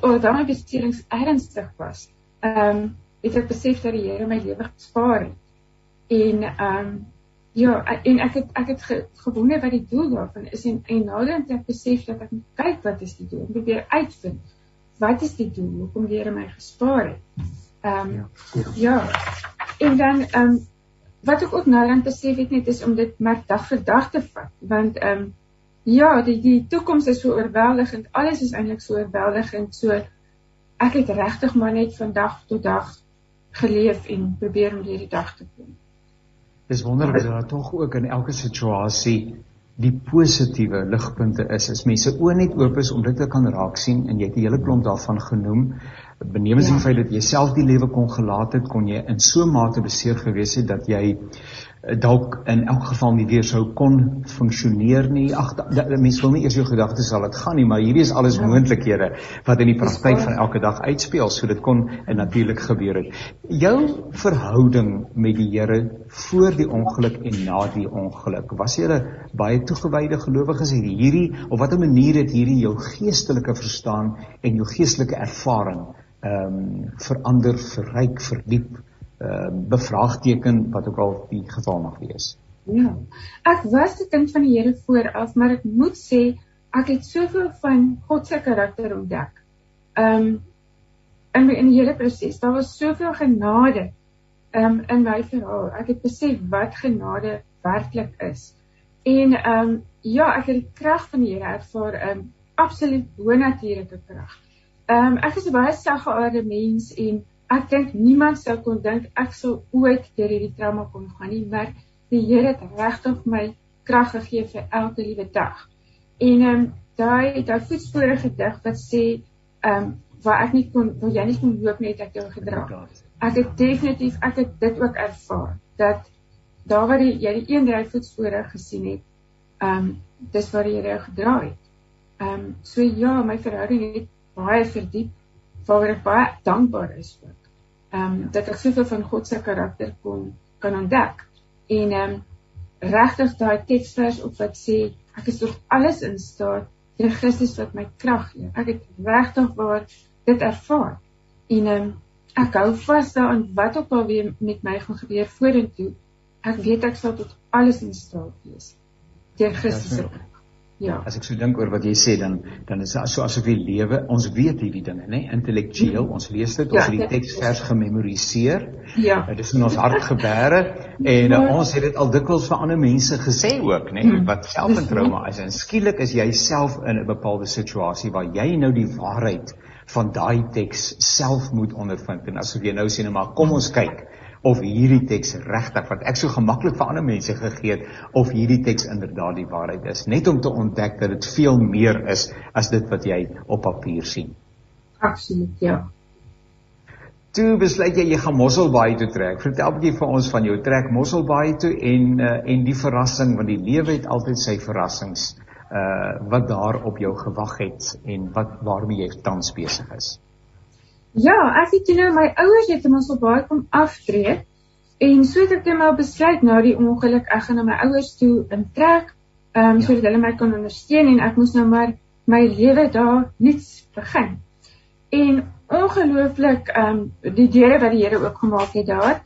of dan my beserings ernstig was, ehm um, het ek besef dat die Here my lewe gespaar het. En ehm um, ja, en ek het ek het ge, gewonder wat die doel daarvan is en en nader het ek besef dat ek moet kyk wat is die doel, probeer uitvind wat is die doel, hoekom die Here my gespaar het. Ehm um, ja, ja. En dan ehm um, wat ek ook nader besef het net is om dit maar dag vir dag te vat, want ehm um, Ja, die die toekoms is so oorweldigend. Alles is eintlik so oorweldigend. So ek het regtig maar net van dag tot dag geleef en probeer om hierdie dag te kom. Dis wonderlik dat daar tog ook in elke situasie die positiewe ligpunte is. As mense oë net oop is om dit te kan raak sien en jy het 'n hele klomp daarvan genoem, benemens ja. die feit dat jy self die lewe kon gelaat het, kon jy in so 'n mate beseer gewees het dat jy dalk in elk geval nie weer sou kon funksioneer nie. Ag mense wil nie eers jou gedagtes sal dit gaan nie, maar hierdie is alles ja. moontlikhede wat in die praktyk van elke dag uitspeel, so dit kon natuurlik gebeur het. Jou verhouding met die Here voor die ongeluk en na die ongeluk, was jy 'n baie toegewyde gelowige is hierdie of watter manier het hierdie jou geestelike verstaan en jou geestelike ervaring ehm um, verander, verryk, verdiep? Uh, bevraagteken wat ook al die geval mag wees. Ja. Ek was die kind van die Here vooraf, maar ek moet sê ek het soveel van God se karakter ontdek. Um in in die hele proses, daar was soveel genade um in my verhaal. Ek het besef wat genade werklik is. En um ja, ek het die krag van die Here ervaar, um absoluut bonatuurlike krag. Um ek is 'n baie saggeaarde mens en ek dink niemand sou kon dink ek sou ooit deur hierdie trauma kon gaan nie, maar die Here het regtig my krag gegee vir elke liewe dag. En ehm um, daai daai voetspore gedig wat sê ehm um, waar ek nie kon waar jy nie kon loop net ek jou gedra. Ek het definitief ek het dit ook ervaar dat daar waar jy die een drie voetspore gesien het, ehm um, dis waar jy jou gedra het. Ehm um, so ja, my verhouding het baie verdiep waaroor ek baie dankbaar is vir ehm um, dat ek soveel van God se karakter kon kan ontdek. En ehm um, regtig daai teksvers op wat sê ek is tog alles in staat deur Christus wat my krag gee. Ek het regtig waar dit ervaar. En um, ek hou vas daaraan wat ook al weer met my gaan gebeur vorentoe. Ek weet ek sal tot alles in staat wees. Deur Christus. Ja, Ja. As ek so dink oor wat jy sê dan dan is dit so asof jy lewe, ons weet hierdie dinge, nê, intellektueel, mm. ons lees dit, ons ja, het die teksvers gememoriseer. Ja. Dit is in ons hart gebeere en ja. ons het dit al dikwels vir ander mense gesê ook, nê, mm. wat selfvertroue is. En skielik is jy self in 'n bepaalde situasie waar jy nou die waarheid van daai teks self moet ondervind en asof jy nou sê nou maar kom ons kyk of hierdie teks regtig wat ek so gemaklik vir ander mense gegee het of hierdie teks inderdaad die waarheid is net om te ontdek dat dit veel meer is as dit wat jy op papier sien. Absoluut, ja. Toe besluit jy jy gaan Mosselbaai toe trek. Vertel 'n bietjie vir ons van jou trek Mosselbaai toe en uh, en die verrassing want die lewe het altyd sy verrassings uh wat daar op jou gewag het en wat waarmee jy tans besig is. Ja, ek het nou my ouers het ons op baie kom aftree en so het ek net maar besluit na die ongeluk ek gaan na my ouers toe intrek, ehm um, ja. sodat hulle my kan ondersteun en ek moes nou maar my lewe daar nuuts begin. En ongelooflik ehm um, die deure wat die Here ook gemaak het daar.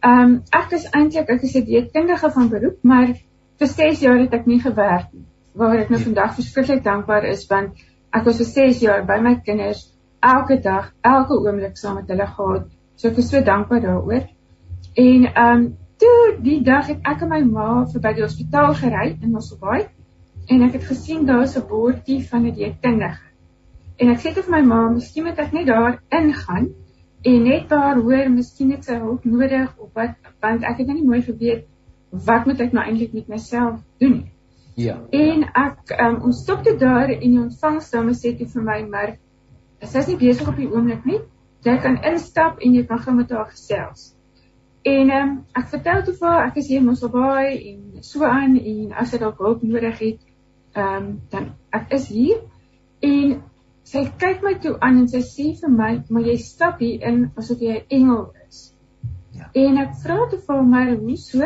Ehm um, ek is eintlik ek is 'n dieetkundige van beroep, maar vir 6 jaar het ek nie gewerk nie. Waar ek nou ja. vandag verskriklik dankbaar is want ek was vir 6 jaar by my kinders elke dag, elke oomblik saam met hulle gehad. So ek is so dankbaar daaroor. En ehm um, toe die dag het ek en my ma verby die hospitaal gery in Mosselbaai en ek het gesien daar's 'n bordjie van 'n dieetkundige. En ek sê vir my ma, miskien moet ek net daar ingaan en net daar hoor miskien het sy hulp nodig of wat want ek het nou nie mooi geweet wat moet ek nou eintlik met myself doen nie. Ja. En ek ehm um, ons stop toe daar en die ontvangsdame sê toe vir my maar sy is nie besig op die oomblik nie. Jy kan instap en jy kan gou met haar gesels. En ehm um, ek vertel toe vir haar ek is hier in Mosselbaai en so aan en as sy dalk hulp nodig het, ehm um, dan ek is hier. En sy kyk my toe aan en sy sê vir my, "Maar jy stap hier in asof jy 'n engel is." Ja. En ek vra toe vir my hoe so?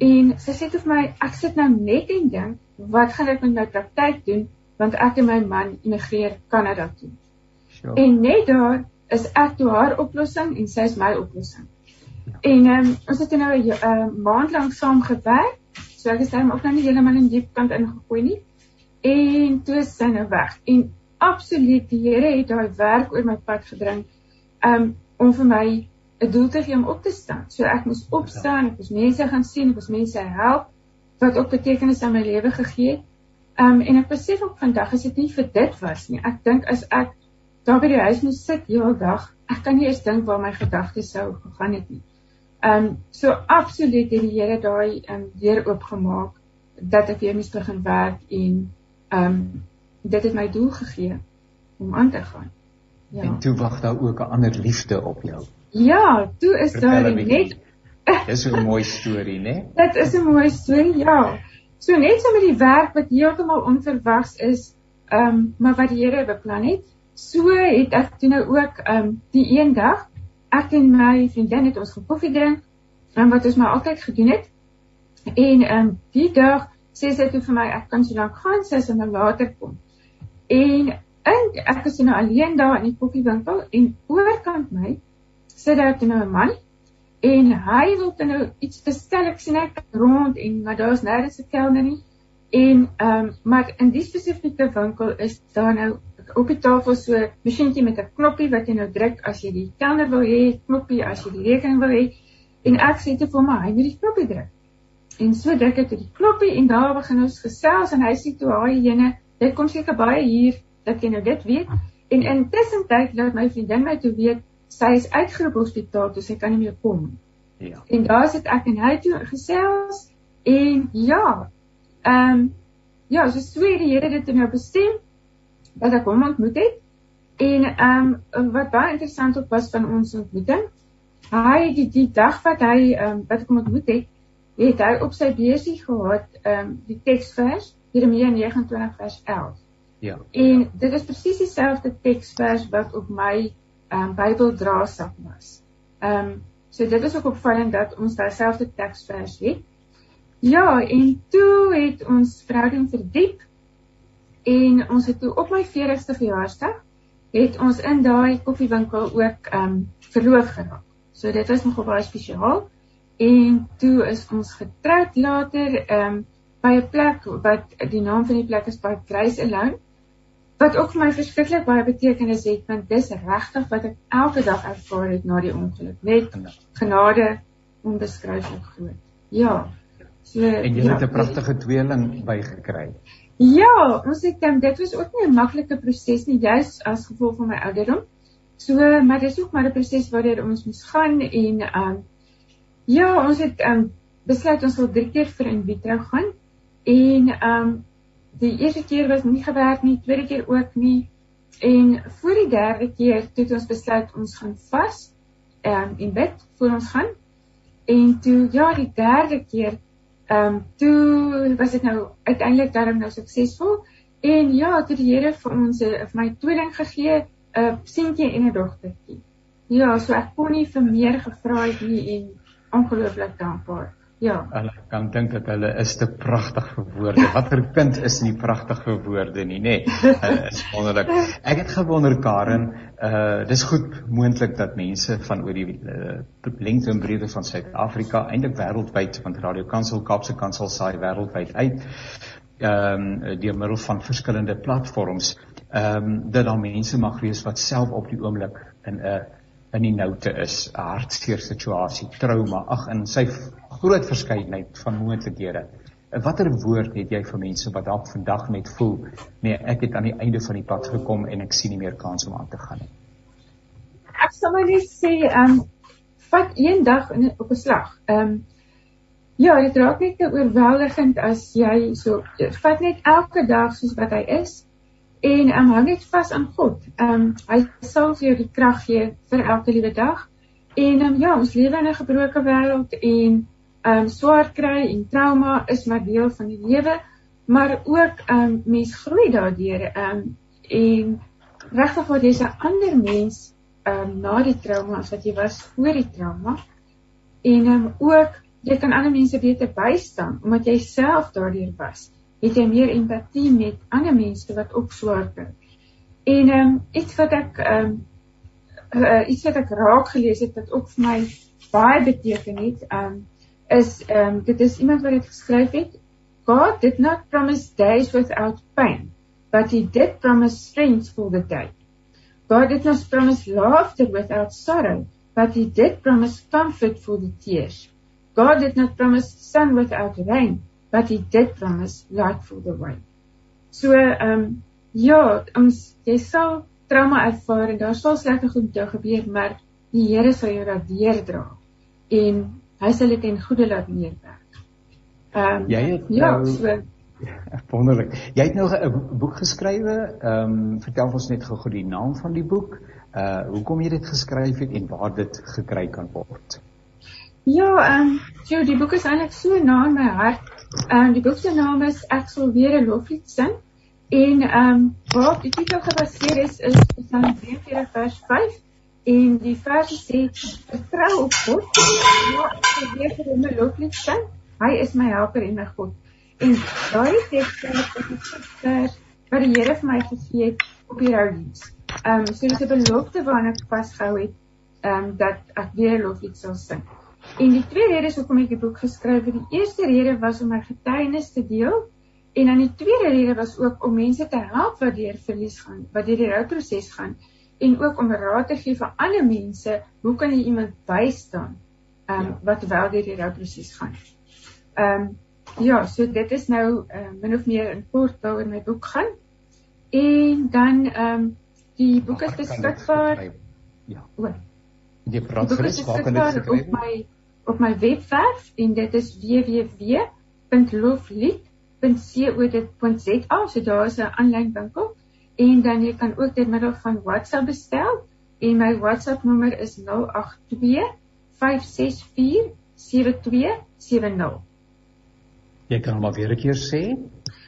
En sy sê toe vir my, "Ek sit nou net en dink, wat gaan ek met my praktyk doen?" want ek en my man immigreer Kanada toe. Ja. En net daar is ek toe haar oplossing en sy is my oplossing. Ja. En ehm um, ons het nou 'n uh, maand lank saam gewerk. So ek is dan ook nou nie heeltemal in diep kant ingegooi nie. En toe is sy nou weg. En absoluut die Here het daai werk oor my pad gedring um om vir my 'n doel te gee om op te staan. So ek moes opstaan, ek moes mense gaan sien, ek moes mense help wat ook betekenis aan my lewe gegee het. Um en ek besef ook vandag is dit nie vir dit was nie. Ek dink as ek daar by die huis moet sit heeldag. Ek kan nie eens dink waar my gedagtes sou gegaan het nie. Ehm um, so absoluut het die Here daai ehm um, weer oopgemaak dat ek weer moet begin werk en ehm um, dit het my doel gegee om aan te gaan. Ja. En toe wag daar ook 'n ander liefde op jou. Ja, toe is daar net Dis 'n mooi storie, né? <laughs> Dit is 'n mooi storie, ja. So net so met die werk wat heeltemal onverwags is, ehm um, maar wat die Here beplan het, So het ek toe nou ook um die een dag ek en my vriendin het ons koffie drink en wat ons maar altyd gedoen het. En um die dag sê sy toe vir my ek kan so lank gaan sy sal nou later kom. En en ek is nou alleen daar in die koffiewinkel en oorkant my sit daar toe nou 'n man en hy wil toe nou iets bestel ek sien ek rond en maar daar's nêrens 'n kelner nie. En ehm um, maar in die spesifieke winkel is daar nou op die tafel so 'n masjienkie met 'n knoppie wat jy nou druk as jy die kelner wil hê, knoppie as jy die rekening wil hê. En ek sê te vir my, hy moet die knoppie druk. En so druk ek die knoppie en daar begin ons gesels en hy sê toe, "Haai jene, dit kom seker baie hier dat jy nou dit weet." En intussen tyd laat my vriendin my toe weet sy is uitgeroep hospitaal, toe sy kan nie meer kom nie. Ja. En daar sit ek en hy toe gesels en ja, ehm um, ja, so sweet die Here dit nou bestem wat ek hom ontmoet het. En ehm um, wat baie interessant ook was van ons ontmoeting, hy die die dag wat hy ehm um, wat ek hom ontmoet het, het hy op sy beursie gehad ehm um, die teksvers Jeremia 29 vers 11. Ja. En dit is presies dieselfde teksvers wat op my ehm um, Bybeldraasak was. Ehm um, so dit is ook opvallend dat ons dieselfde teksvers het. Ja, en toe het ons verhouding verdiep En ons het toe op my 40ste verjaarsdag het ons in daai koffiewinkel ook ehm um, verloof geraak. So dit was nogal baie spesiaal. En toe is ons getroud later ehm um, by 'n plek wat die naam van die plek is by Grace Alone. Wat ook vir my verskriklik baie betekenis het want dis regtig wat ek elke dag ervaar het na die ongeluk. Net genade onbeskryflik groot. Ja. So en jy ja, het 'n pragtige tweeling bygekry. Ja, ons het um, dit was ook nie 'n maklike proses nie, juis as gevolg van my ouderdom. So, maar dis ook maar 'n proses waardeur ons moes gaan en um ja, ons het um besluit ons wil drie keer vir in vitro gaan en um die eerste keer was nie gewerk nie, tweede keer ook nie. En voor die derde keer het ons besluit ons gaan vas um in bed voor ons gaan. En toe ja, die derde keer Ehm um, toe was dit nou uiteindelik daarom nou suksesvol en ja, toe die Here vir ons uh, vir my tweeling gegee, 'n uh, seentjie en 'n dogtertjie. Ja, so ek kon nie vir meer gevra het nie en ongelooflik dankbaar. Ja. Hulle kan dink dat hulle is te pragtig vir woorde. Watter kind is nie pragtig vir woorde nie, nê? Nee, is wonderlik. Ek het gewonder Karen, uh dis goed moontlik dat mense van oor die uh, lengte en breedte van Suid-Afrika, eintlik wêreldwyd, want Radio Kansel Kaapse Kansel saai wêreldwyd uit. Ehm um, deur middel van verskillende platforms, ehm um, dat daar mense mag wees wat self op die oomblik in 'n uh, in die noute is, 'n hartseer situasie, trauma, ag in sy groot verskeidenheid van moontlikhede. Watter woord het jy vir mense wat dalk vandag net voel, nee, ek het aan die einde van die pad gekom en ek sien nie meer kans om aan te gaan nie. Ek sal maar net sê, ehm um, vat een dag in op 'n slag. Ehm um, ja, dit raak net te oorweldigend as jy so vat net elke dag soos wat hy is en ehm um, hou net vas aan God. Ehm um, hy sal vir jou die krag gee vir elke liewe dag. En ehm um, ja, ons lewe in 'n gebroke wêreld en um swaar kry en trauma is maar deel van die lewe, maar ook um mens groei daardeur um en regtig word jy 'n ander mens um na die trauma as wat jy was voor die trauma. En um ook jy kan ander mense beter bystaan omdat jy self daardeur was. Het jy meer empatie met ander mense wat ook swaar kry. En um iets wat ek um uh, iets wat ek raak gelees het wat ook vir my baie beteken het, um is ehm um, dit is iemand wat dit geskryf het. God did not promise days without pain, but he did promise strength for the day. God did not promise laughter without sorrow, but he did promise comfort for the tears. God did not promise sun without rain, but he did promise light for the way. So ehm um, ja, ons jy sal trauma ervaar en daar sal slegte goed gebeur, maar die Here sal jou daardeur dra. En hy sal dit in goeie laat neerwerk. Ehm um, jy het ja, nou so <laughs> wonderlik. Jy het nou 'n boek geskrywe. Ehm um, vertel ons net gou-gou die naam van die boek. Uh hoekom jy dit geskryf het en waar dit gekry kan word. Ja, ehm um, so die boek is eintlik so na in my hart. Ehm um, die boek se naam is Ek sal weer 'n loflied sing. En ehm um, waar die titel gebaseer is is Psalm 43 vers 5 En die vers sê: "Vertrou op God. Ja, ek weet vir hom 'n loflied sing. Hy is my helper en my God." En daai teks dat ek vers wat die Here vir my gegee het op die roudiens. Ehm um, so dis 'n belofte waarna ek vasgehou het, ehm um, dat ek weer loflied sal sing. En die tweede rede is hoekom ek die boek geskryf het. Die eerste rede was om my getuienis te deel en dan die tweede rede was ook om mense te help wat deur verlies gaan, wat deur die rouproses gaan en ook om raad te gee vir ander mense, hoe kan jy iemand bystaan um ja. wat wel deur die rouproses gaan. Um ja, so dit is nou uh, min of meer in kort waaroor my boek gaan. En dan um die boek is beskikbaar. Ja. O. Die praat gerus waar kan dit gekry word? Op my op my webwerf en dit is www.loflied.co.za. So daar is 'n aanlyn winkel en dan jy kan ook dit middel van WhatsApp bestel en my WhatsApp nommer is 082 564 7270. Jy kan hom weer 'n keer sê.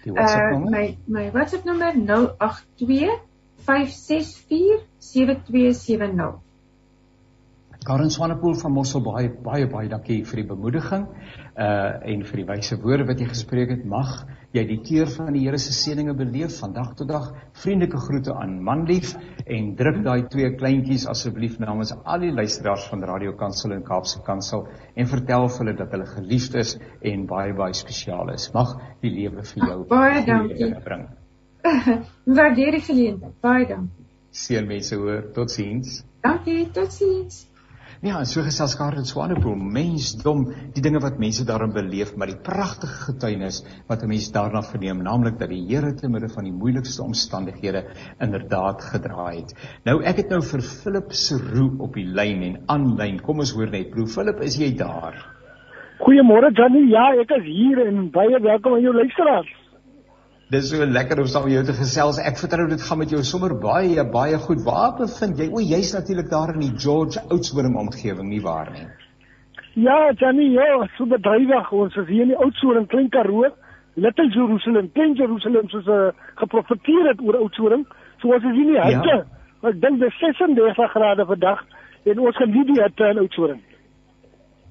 Die WhatsApp nommer. Uh, my my WhatsApp nommer 082 564 7270. Karen Swanepoel van Mossel baie baie baie dankie vir die bemoediging uh en vir die wyse woorde wat jy gespreek het. Mag jy die keur van die Here se seëninge beleef van dag tot dag. Vriendelike groete aan Manlief en druk daai twee kleintjies asseblief namens al die luisteraars van Radio Kansel en Kaapse Kansel en vertel vir hulle dat hulle geliefd is en baie baie spesiaal is. Mag die lewe vir jou baie dankie bring. <laughs> Waardeer die geleentheid. Baie dankie. Seën mense hoor. Totsiens. Dankie. Totsiens. Ja, so gesels Karen Swanepoel, mensdom, die dinge wat mense daarin beleef, maar die pragtige getuienis wat 'n mens daarna verneem, naamlik dat die Here te midde van die moeilikste omstandighede inderdaad gedraai het. Nou ek het nou vir Philip se roe op die lyn en aanlyn. Kom ons hoor net, broer Philip, is jy daar? Goeiemôre Janie. Ja, ek is hier en baie welkom aan jou luisteraars. Dis so lekker om saam met jou te gesels. Ek vertrou dit gaan met jou sommer baie baie goed. Waar bevind jy? O, jy's natuurlik daar in die George Oudtshoorn omgewing, nie waar nie? Ja, Janie, ja, so bedrywig. Ons is hier in die Oudtshoorn, Klein Karoo, Little Jerusalem, Klein Jerusalem soos uh, geprofeteer het oor Oudtshoorn. So ons is hier in die hitte. Ja. Ek dink dit is 36 grade vandag en ons geniet die hitte in Oudtshoorn.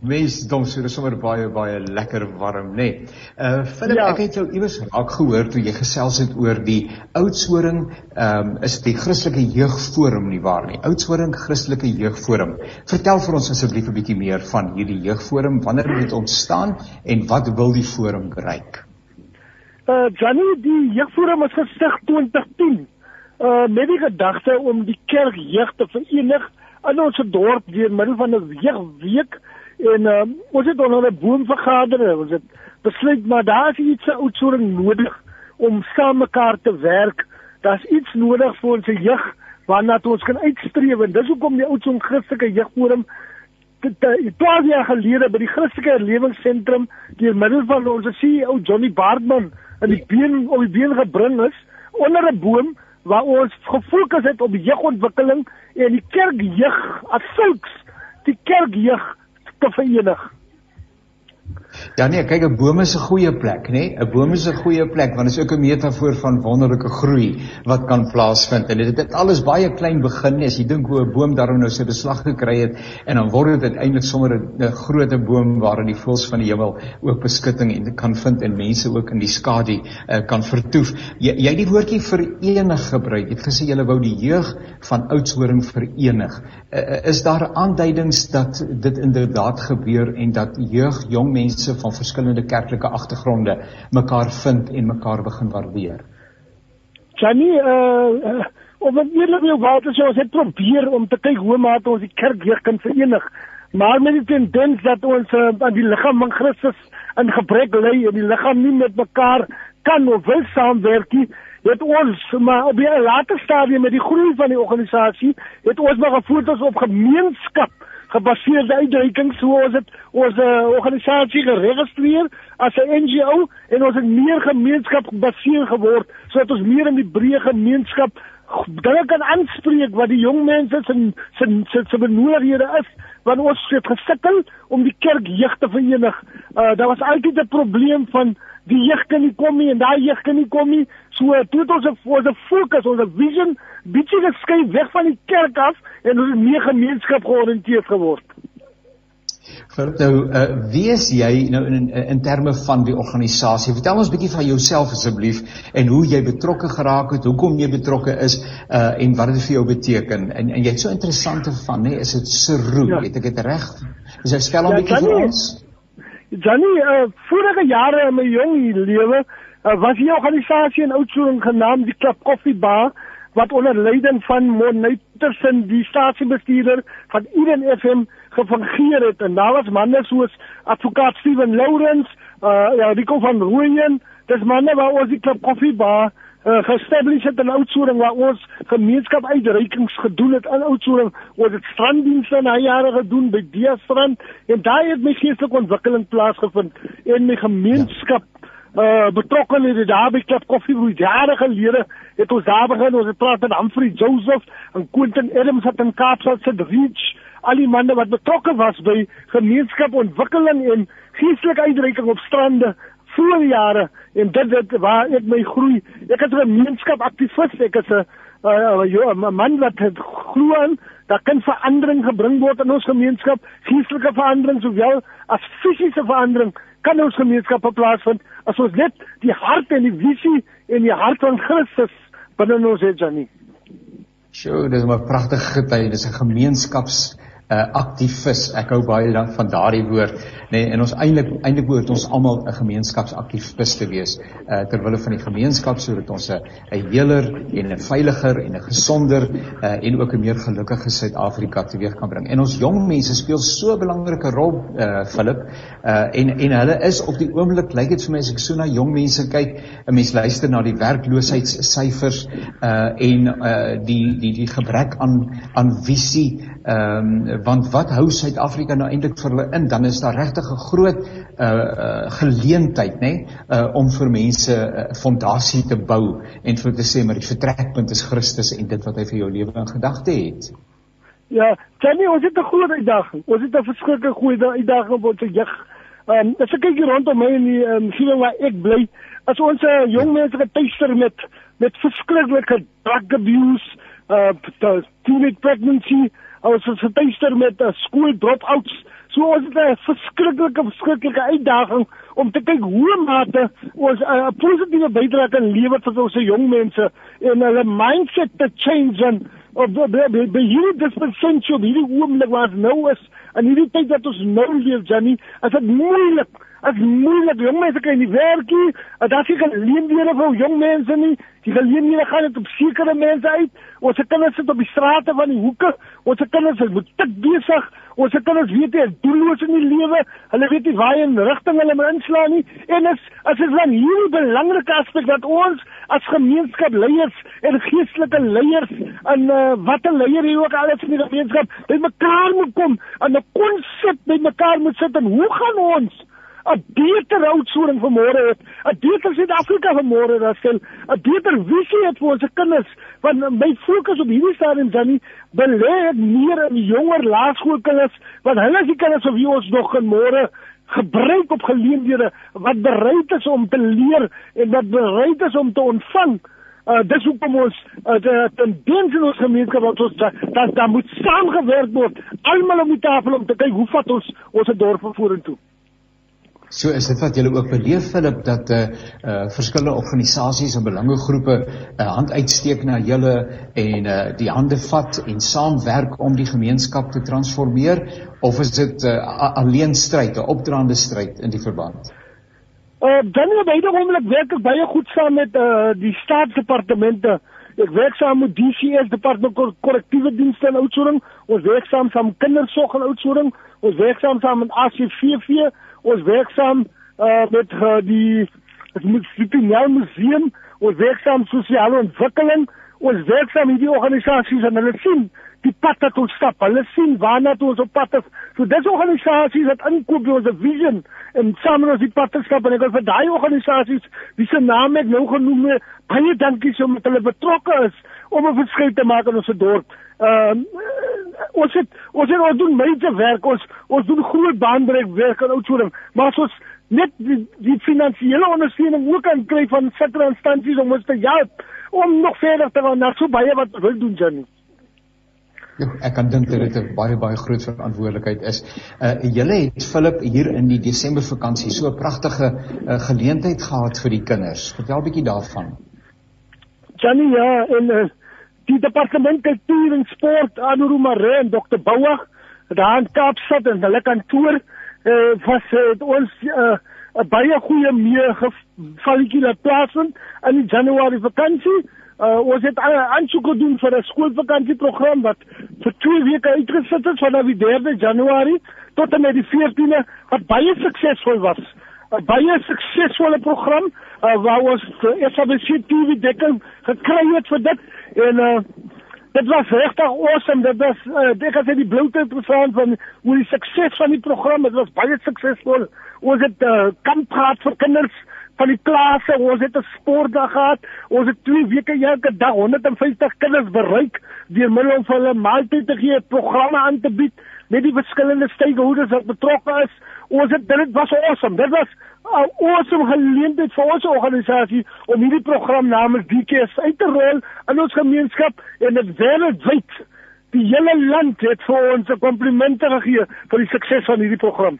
Mens dom so dis sommer baie baie lekker warm nê. Nee. Uh Philip, ja. ek het jou iewers raak gehoor toe jy gesels het oor die Oudtshoorn ehm um, is die Christelike Jeugforum nie waar nie. Oudtshoorn Christelike Jeugforum. Vertel vir ons asseblief 'n bietjie meer van hierdie Jeugforum, wanneer het dit ontstaan en wat wil die forum bereik? Uh Janie, die Jeugforum is gestig 2010. Uh met die gedagte om die kerk jeug te verenig in ons dorp deur middel van 'n jeugweek En uh, ons het onder 'n boom vergader. Ons het besluit maar daar is iets oudsoring nodig om saam mekaar te werk. Daar's iets nodig vir ons jeug waarna ons kan uitstreef en dis hoekom die oudsoring Christelike jeugforum 12 jaar gelede by die Christelike herlewingsentrum deur middel van ons CEO Johnny Baardman in die been op die been gebring is onder 'n boom waar ons gefokus het op jeugontwikkeling en die kerkjeug as sulks die kerkjeug te verenig. Ja nee, kyk 'n boom is 'n goeie plek, nê? Nee? 'n Boom is 'n goeie plek want dit is ook 'n metafoor van wonderlike groei wat kan plaasvind. En dit het alles baie klein begin as jy dink hoe 'n boom daarom nou sy beslag gekry het en dan word dit uiteindelik sommer 'n groot boom waarin die voëls van die hemel ook beskutting en kan vind en mense ook in die skadu uh, kan vertoef. Jy jy het die woordjie verenig gebruik. Jy het gesê jy wou die jeug van Oudtshoorn verenig. Uh, is daar aanduidings dat dit inderdaad gebeur en dat jeug, jong mense van verskillende kerklike agtergronde mekaar vind en mekaar begin waardeer. Janie, uh, uh om eerlik wil wat as ons het probeer om te kyk hoe maak ons die kerk weer kan verenig. Maar met die tendens dat ons uh, aan die liggaam van Christus in gebrek lê en die liggaam nie met mekaar kan of wil saamwerk nie, het ons maar op 'n later stadium met die groei van die organisasie, het ons maar gefokus op gemeenskap gebaseerde uitdrukking so ons het ons uh, organisasie geregistreer as 'n NGO en ons het meer gemeenskap gebaseer geword sodat ons meer in die breë gemeenskap dinge kan aanspreek wat die jong mense se se se se benoodighede is want ons het gesukkel om die kerk jeug te verenig. Uh daar was altyd 'n probleem van die jeug kan nie kom nie en daai jeug kan nie kom nie. So toe het ons 'n ons 'n fokus, ons 'n vision bietjie geskei weg van die kerk af en ons het meer gemeenskap georiënteerd geword. Vir nou uh, wie is jy nou in in, in terme van die organisasie? Vertel ons bietjie van jouself asseblief en hoe jy betrokke geraak het, hoekom jy betrokke is uh en wat dit vir jou beteken. En en jy het so interessante van, nê, is dit Seroe, ja. het ek dit reg? Is jy spel hom ja, bietjie vir ons? Janie, uh, vorige jare in my jong lewe uh, was die organisasie in Oudtshoorn genaamd die Klap Koffie Bar wat onder leiding van Monuitersen die stasiebestuurder van Eden FM gefungeer het. En daar was manne soos advokaat Steven Lawrence, uh, ja, Rico van Rooyen, dis manne wat ons die Klap Koffie Bar uh, gestablish het in Oudtshoorn waar ons gemeenskap uitreikings gedoen het in Oudtshoorn ons het stranddienste na jare gedoen by die strand en daai het my geestelike ontwikkeling plaasgevind en my gemeenskap uh betrokke in die Derby Club Coffee Room jare gelede het ons daar begin. Ons het praat met Humphrey Joseph en Quentin Adams het in Kaapstad se reach al die manne wat betrokke was by gemeenskapontwikkeling en geestelike uitreiking op strande voor jare en dit dit waar ek my groei. Ek is 'n gemeenskap aktivis. Ek is 'n 'n man wat glo dat kan verandering gebring word in ons gemeenskap, geestelike verandering sowel as fisiese verandering kan ons gemeenskap plaasvind as ons net die hart en die visie en die hart van Christus binne ons het, Janie. Sjoe, dis 'n pragtige getuie, dis 'n gemeenskaps uh, aktivis. Ek hou baie dan van daardie woord, nê, nee, en ons eintlik eintlik behoort ons almal 'n gemeenskapsaktivis te wees uh, ter wille van die gemeenskap sodat ons 'n heeler en 'n veiliger en 'n gesonder uh, en ook 'n meer gelukkige Suid-Afrika teweeg kan bring. En ons jong mense speel so 'n belangrike rol, uh, Philip, uh, en en hulle is op die oomblik lyk dit vir my as ek so na jong mense kyk, 'n mens luister na die werkloosheidssyfers uh, en uh, die die die gebrek aan aan visie ehm um, want wat hou Suid-Afrika nou eintlik vir hulle in? Dan is daar regtig 'n groot uh, uh geleentheid, nê, nee, uh om vir mense 'n uh, fondasie te bou en vir te sê maar die vertrekpunt is Christus en dit wat hy vir jou lewe in gedagte het. Ja, Jenny, ons het 'n groot uitdaging. Ons het 'n verskriklike goeie uitdaging op ons jeug. Ehm um, as ek kyk rondom my in die ehm um, waar ek bly, as ons uh, jong mense getuister met met verskriklike drug abuse, uh teenage pregnancy, ons is getuister met 'n uh, skool drop-outs. So ons het 'n verskriklike verskriklike uitdaging om te kyk hoe mate ons 'n uh, positiewe bydrae kan lewer vir ons jong mense en hulle mindset te change en of the the the hierdie dispensation hierdie oomblik wat nou is en hierdie tyd dat ons nou leef Jenny as dit moeilik as moeilik jong mense kan nie werk nie daar is geen leendiere vir jong mense nie die geleenthede gaan net op sekere mense uit. Ons kinders sit op die strate van die hoeke ons kinders is moet tik besig ons kinders weet nie doelloos in die lewe hulle weet nie waar in rigting hulle moet inslaan nie. En is as is dan hier 'n belangrike aspek dat ons as gemeenskap leiers en geestelike leiers en uh, wat 'n leier hier ook alles in die gemeenskap by mekaar moet kom en 'n konsep by mekaar moet sit en hoe gaan ons 'n beter oudsoring vir môre het, 'n beter Suid-Afrika vir môre het, 'n beter visie het vir ons kinders. Want my fokus op hierdie stadium dan nie belê ek meer in jonger laerskoolkinders, want hulle is die kinders wie ons nog in môre gebruik op geleenthede wat bereid is om te leer en wat bereid is om te ontvang. Uh, dis hoekom ons uh, tendens in ons gemeenskap wat ons dat daar moet saamgewerk word almal die tafel om te kyk hoe vat ons ons dorp vorentoe. So is dit wat julle ook beleef Philip dat eh uh, uh, verskillende organisasies en belangegroepe 'n uh, hand uitsteek na julle en eh uh, die hande vat en saamwerk om die gemeenskap te transformeer of is dit 'n uh, alleen stryd, 'n opdraande stryd in die verband? Eh dan nou beide oomblik werk ek baie goed saam met eh uh, die staatsdepartemente. Ek werk saam met DCS departement korrektiewe dienste en oudsoring. Ons werk saam saam kindersorg en oudsoring. Ons werk saam saam met ACVV ons werksaam uh, met uh, die Museum Museum, ons werksaam sosiale ontwikkeling, ons werksaam hierdie organisasies en hulle sien die pad wat ons stap. Hulle sien waarna toe ons op pad is. So dis organisasies wat inkoop by ons vision en saam met ons die pad stap en ek wil vir daai organisasies wie se naam ek nou genoem het, baie dankie so met hulle betrokke is om 'n verskil te maak in ons dorp. Ehm uh, ons het ons het ons doen baie werk. Ons ons doen groot baanbreek werk aan oudsoring, maar as ons net die, die finansiële ondersteuning ook kan kry van sekere instansies om ons te help om nog verder te gaan na so baie wat wil doen Jenny. Ja, ek kan dink dit 'n baie baie groot verantwoordelikheid is. Uh julle het Philip hier in die Desember vakansie so 'n pragtige uh, geleentheid gehad vir die kinders. Vertel 'n bietjie daarvan. Jenny, ja, en uh, die departement kultuur en sport Anuru Mare en Dr. Bouwer daar in Kaapstad en hulle kantoor uh, was uh, ons 'n uh, baie goeie mee gevalletjie laat plaasvind in die Januarie vakansie. Uh, ons het al aansoek gedoen vir 'n skoolvakantieprogram wat vir 2 weke uitgesit is vanaf die 3de Januarie tot en met die 14de wat baie suksesvol was. 'n Baie suksesvolle program uh, waar ons SABC TV dekking gekry het vir dit En uh dit was regtig awesome. Dit was uh, ek het die bloute verstaan van hoe die sukses van die program, dit was baie suksesvol. Ons het uh, kamp gehad vir kinders van die klasse, ons het 'n sportdag gehad. Ons het 2 weke elke dag 150 kinders bereik deur middel van hulle maaltyd te gee, programme aan te bied met die verskillende stakeholders wat betrokke is. Ons het dit was awesome. Dit was 'n awesome geleentheid vir ons organisasie om hierdie program namens DKS uit te rol in ons gemeenskap en dit wêreldwyd Die hele land het vir ons 'n komplimente gegee vir die sukses van hierdie program.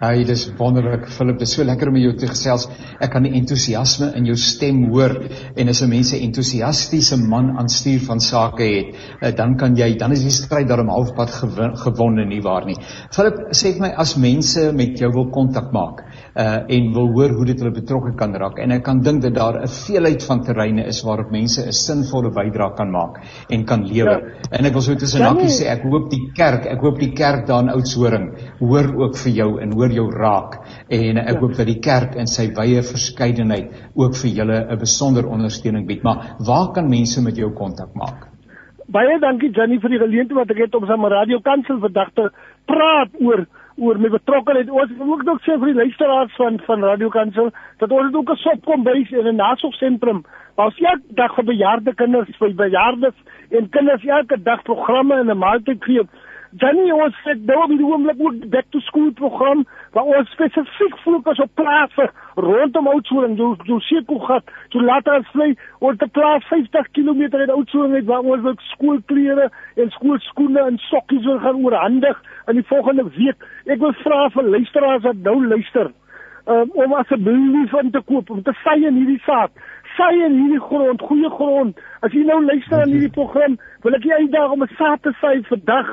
Hy dis wonderlik Philip, dit is so lekker om jou te gesels. Ek kan die entoesiasme in jou stem hoor en as 'n mens 'n entoesiastiese man aan stuur van sake het, eh, dan kan jy dan is die stryd daarom halfpad gewonne nie waar nie. Philip, sê vir my as mense met jou wil kontak maak uh en wil hoor hoe dit hulle betrokke kan raak en ek kan dink dat daar 'n veelheid van terreine is waarop mense 'n sinvolle bydrae kan maak en kan lewe. Ja. En ek wil so tussen hakkies sê ek hoop die kerk, ek hoop die kerk daar in Oudtshoorn hoor ook vir jou en hoor jou raak en ek ja. hoop dat die kerk in sy wye verskeidenheid ook vir julle 'n besonder ondersteuning bied. Maar waar kan mense met jou kontak maak? Baie dankie Jenny vir die geleentheid wat ek het om saam met Radio Kansel vandag te praat oor oor my betrokkeheid. Ons ook nog sê vir die luisteraars van van Radio Kansel dat ons ook 'n sop kom by in 'n nasorgsentrum. Ons elke dag vir bejaarde kinders, vir bejaardes en kinders elke dag programme en 'n maaltyd gee Danny ons het nou op die oomblik ook back to school program waar ons spesifiek fokus op plase rondom Oudtshoorn, so so sekelgat, so later as vlei oor te plaas 50 km uit Oudtshoorn het waar ons ook skoolklere en skoolskoene en sokkies wil gaan oorhandig in die volgende week. Ek wil vra vir luisteraars wat nou luister um, om asseblief in te koop om te saai in hierdie saad saai in hierdie grond, goeie grond. As jy nou luister aan hierdie program, wil ek jou uitdaag om 'n saad te saai vandag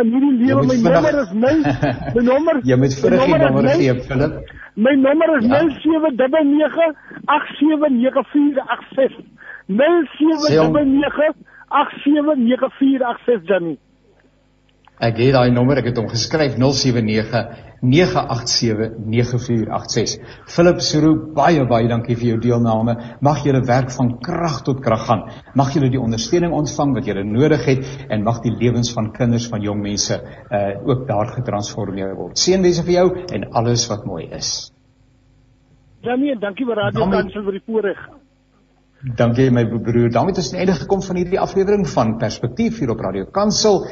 in hierdie lewe. My nommer is my <laughs> my nommer jy moet vir die nommer gee Philip. my nommer is ja. 0799879486 Jenny Ek het daai nommer, ek het hom geskryf 079 0891879486. Philip Suru, baie baie dankie vir jou deelname. Mag julle werk van krag tot krag gaan. Mag julle die ondersteuning ontvang wat julle nodig het en mag die lewens van kinders van jong mense uh ook daar getransformeer word. Seënwense vir jou en alles wat mooi is. Jamie, dankie vir Radio Kansel vir die voorreg. Dankie my broer. daarmee het ons aan die einde gekom van hierdie aflewering van Perspektief hier op Radio Kansel.